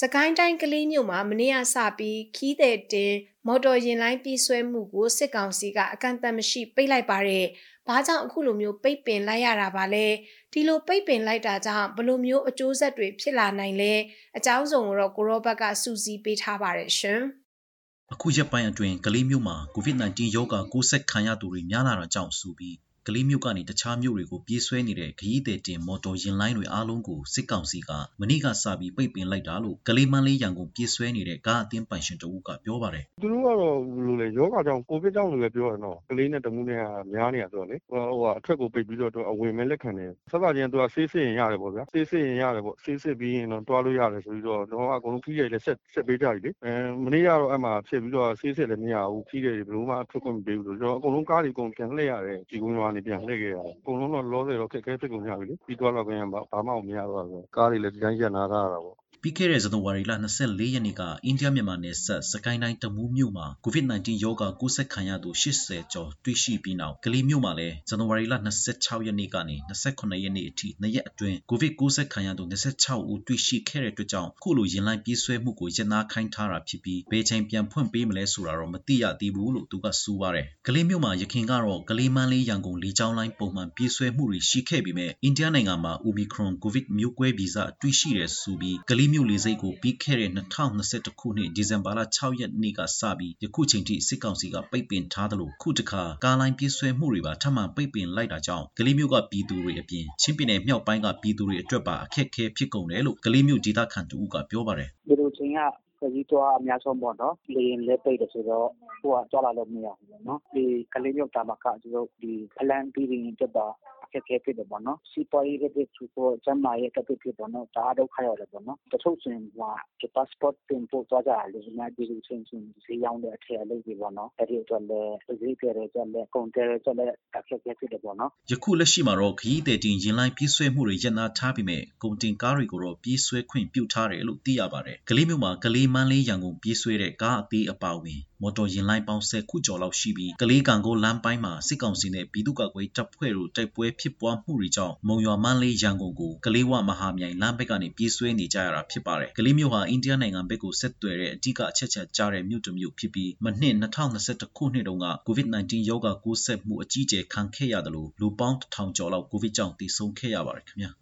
စကိုင်းတိုင်းကလေးမြို့မှာမနေ့ကစပြီးခီးတဲ့တင်မော်တော်ယာဉ်လိုင်းပြေးဆွဲမှုကိုစစ်ကောင်စီကအကန့်အသတ်မရှိပိတ်လိုက်ပါတယ်။ဘာကြောင့်အခုလိုမျိုးပိတ်ပင်လိုက်ရတာပါလဲ။ဒီလိုပိတ်ပင်လိုက်တာကြောင့်ဘလိုမျိုးအကျိုးဆက်တွေဖြစ်လာနိုင်လဲ။အကြောင်းစုံကိုတော့ကိုရောဘက်ကစူးစီးပေးထားပါတယ်ရှင်။အခုရက်ပိုင်းအတွင်းကလေးမြို့မှာ COVID-19 ရောဂါကူးစက်ခံရသူတွေများလာတာကြောင့်ဆိုပြီး ကလေးမြို့ကနေတခြားမြို့တွေကိုပြေးဆွဲနေတဲ့ခရီးသည်တင်မော်တော်ယာဉ်လိုင်းတွေအားလုံးကိုစစ်ကောင်စီကမနေ့ကစပြီးပိတ်ပင်လိုက်တာလို့ကလေးမန်းလေးရန်ကုန်ပြေးဆွဲနေတဲ့ကားအသင်းပိုင်ရှင်တဦးကပြောပါတယ်သူတို့ကတော့ဘယ်လိုလဲယောဂါကြောင့်ကိုဗစ်ကြောင့်လို့လည်းပြောရတော့ကလေးနဲ့တမှုနဲ့များနေတာဆိုတော့လေဟိုဟိုအထက်ကိုပိတ်ပြီးတော့အဝင်မဲ့လက်ခံတယ်ဆက်ပါချင်းသူကဆေးစစ်ရင်ရတယ်ပေါ့ဗျာဆေးစစ်ရင်ရတယ်ပေါ့ဆေးစစ်ပြီးရင်တော့တွားလို့ရတယ်ဆိုပြီးတော့တော့အကုန်လုံးခီးရည်လည်းဆက်ဆက်ပေးကြပြီလေအဲမနေ့ကတော့အဲ့မှာဖြစ်ပြီးတော့ဆေးစစ်လည်းမရဘူးခီးရည်ဘယ်လိုမှထွက်ခွင့်မပေးဘူးဆိုတော့အကုန်လုံးကားတွေအကုန်ပြန်လှည့်ရတယ်ဒီကုန်းရွာနေပြန်လှည့်ခဲ့ရတယ်အကုန်လုံးတော့လောဆယ်တော့ခက်ခဲဖြစ်ကုန်ကြပြီလေပြီးတော့တော့ခင်ဗျဘာမှမရတော့ဘူးကားတွေလည်းဒီတိုင်းရက်နာထားတာပေါ့ပြီးခဲ့တဲ့ဇန်နဝါရီလ24ရက်နေ့ကအိန္ဒိယမြန်မာနယ်စပ်စကိုင်းတိုင်းတမူးမြို့မှာ COVID-19 ရောဂါကူးစက်ခံရသူ80ကျော်တွေ့ရှိပြီးနောက်ကလေးမြို့မှာလည်းဇန်နဝါရီလ26ရက်နေ့ကနေ28ရက်နေ့အထိနှစ်ရက်အတွင်း COVID ကူးစက်ခံရသူ26ဦးတွေ့ရှိခဲ့တဲ့အတွက်ကြောင့်ခုလိုရင်လိုင်းပြေးဆွဲမှုကိုရနာခိုင်းထားတာဖြစ်ပြီးဘယ်ချိန်ပြန်ဖွင့်ပေးမလဲဆိုတာတော့မသိရသေးဘူးလို့သူကဆိုပါတယ်။ကလေးမြို့မှာရခင်ကတော့ကလေးမန်းလေးရန်ကုန်လေးချောင်းလိုင်းပုံမှန်ပြေးဆွဲမှုတွေရှိခဲ့ပြီးမြဲအိန္ဒိယနိုင်ငံမှာ Omicron COVID မျိုးကွဲဗီဇတွေ့ရှိတယ်ဆိုပြီးကလေးမြို့လေဆိပ်ကိုပြီးခဲ့တဲ့2021ခုနှစ်ဒီဇင်ဘာလ6ရက်နေ့ကစပြီးယခုချိန်ထိစစ်ကောင်စီကပိတ်ပင်ထားသလိုခုတခါကားလိုင်းပြေးဆွဲမှုတွေပါထပ်မံပိတ်ပင်လိုက်တာကြောင့်ကလေးမြို့ကပြည်သူတွေအပြင်ချင်းပြည်နယ်မြောက်ပိုင်းကပြည်သူတွေအတွက်ပါအခက်အခဲဖြစ်ကုန်တယ်လို့ကလေးမြို့ဒေသခံတူကပြောပါတယ်ဒီလိုချိန်က ခရီးသွားအများဆုံးပေါ့နော် လေရင်လက်ပိတ်တယ်ဆိုတော့ဟိုကကြွလာလို့ မရဘူးပေါ့နော် ဒီကလေးမြို့တာမက ကျွန်တော်ဒီ ဖလန်ပြီးရင်တက်တာ အခက်အခဲဖြစ်တယ်ပေါ့နော် စီးပွားရေးကတစ်သူပေါ်ကျမ်းမာရေးကတစ်ဖြစ်ပေါ့နော်ဒါဒုက္ခရတယ်ပေါ့နော် တချို့ဆိုရင်ဟိုဒီ passport တင်ပို့သွားကြတယ်လူများဒီလိုချင်းချင်းစီရောင်းတဲ့အထည်အလုပ်တွေပေါ့နော် အဲ့ဒီအတွက်လည်း ဈေးတယ်ကြလည်း ကုန်တယ်ကြလည်း အခက်အခဲဖြစ်တယ်ပေါ့နော် ယခုလက်ရှိမှာတော့ ခရီးသည်တင်ရင်လိုင်းပြေးဆွဲမှုတွေ ရပ်နားထားပြီးမြဲကုန်တင်ကားတွေကိုတော့ ပြေးဆွဲခွင့်ပြုထားတယ်လို့ သိရပါတယ် ကလေးမြို့မှာ ကလေးမန်းလေးရန်ကုန်ပြေးဆွဲတဲ့ ကားအသေးအပါဝင် မော်တော်ယာဉ်လိုင်းပေါင်း10ခုကျော်လောက်ရှိပြီး ကလေးကန်ကိုလမ်းပိုင်းမှာ စစ်ကောင်စီနဲ့ ပြည်သူ့ကာကွယ်တပ်ဖွဲ့တို့ တိုက်ပွဲဖြစ်ပွားမှုတွေကြောင့်မုံရွာမန်းလေးရန်ကုန်ကိုကလေးဝမဟာမြိုင်လမ်းဘက်ကနေပြေးဆွဲနေကြရတာဖြစ်ပါတယ်။ကလေးမြို့ဟာအိန္ဒိယနိုင်ငံဘက်ကိုဆက်သွယ်တဲ့အဓိကအချက်ချက်ကြားတဲ့မြို့တစ်မြို့ဖြစ်ပြီးမနှစ်2021ခုနှစ်တုန်းက COVID-19 ရောဂါကူးစက်မှုအကြီးအကျယ်ခံခဲ့ရတယ်လို့လူပေါင်း1000ကျော်လောက်ကိုဗစ်ကြောင့်တည်ဆုံခဲ့ရပါတယ်ခင်ဗျာ။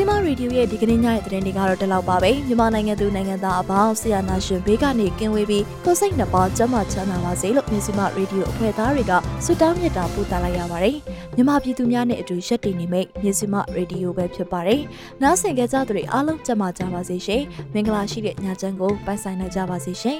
စီမရေဒီယိုရဲ့ဒီကနေ့ညရဲ့သတင်းတွေကတော့ဒီလောက်ပါပဲမြန်မာနိုင်ငံသူနိုင်ငံသားအပေါင်းဆရာနာရှင်ဘေးကနေကင်းဝေးပြီးကိုစိတ်နှပါကျန်းမာချမ်းသာပါစေလို့မြစီမရေဒီယိုအဖွဲ့သားတွေကဆုတောင်းမြတ်တာပို့သလိုက်ရပါတယ်မြန်မာပြည်သူများနဲ့အတူရက်တည်နေမိတ်မြစီမရေဒီယိုပဲဖြစ်ပါတယ်နားဆင်ကြကြသူတွေအားလုံးကျန်းမာကြပါစေရှင်မင်္ဂလာရှိတဲ့ညချမ်းကိုပိုင်ဆိုင်နိုင်ကြပါစေရှင်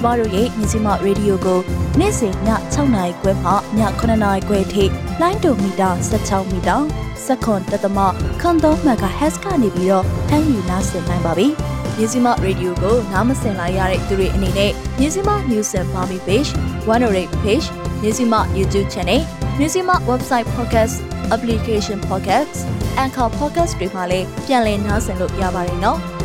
ကျမတို့ရဲ့မြစီမရေဒီယိုကိုနေ့စဉ်ည6နာရီခွဲမှည9နာရီခွဲထိလိုင်းဒိုမီတာ16မီတာစက္ကွန်တသမခွန်3 MHz ကနေပြီးတော့ဖမ်းယူနားဆင်နိုင်ပါပြီ။မြစီမရေဒီယိုကိုနားမစင်လိုက်ရတဲ့သူတွေအနေနဲ့မြစီမ News and Farmy Page 108 Page မြစီမ YouTube Channel မြစီမ Website Podcast Application Podcast Anchor Podcast တွေမှာလည်းပြန်လည်နားဆင်လို့ရပါတယ်နော်။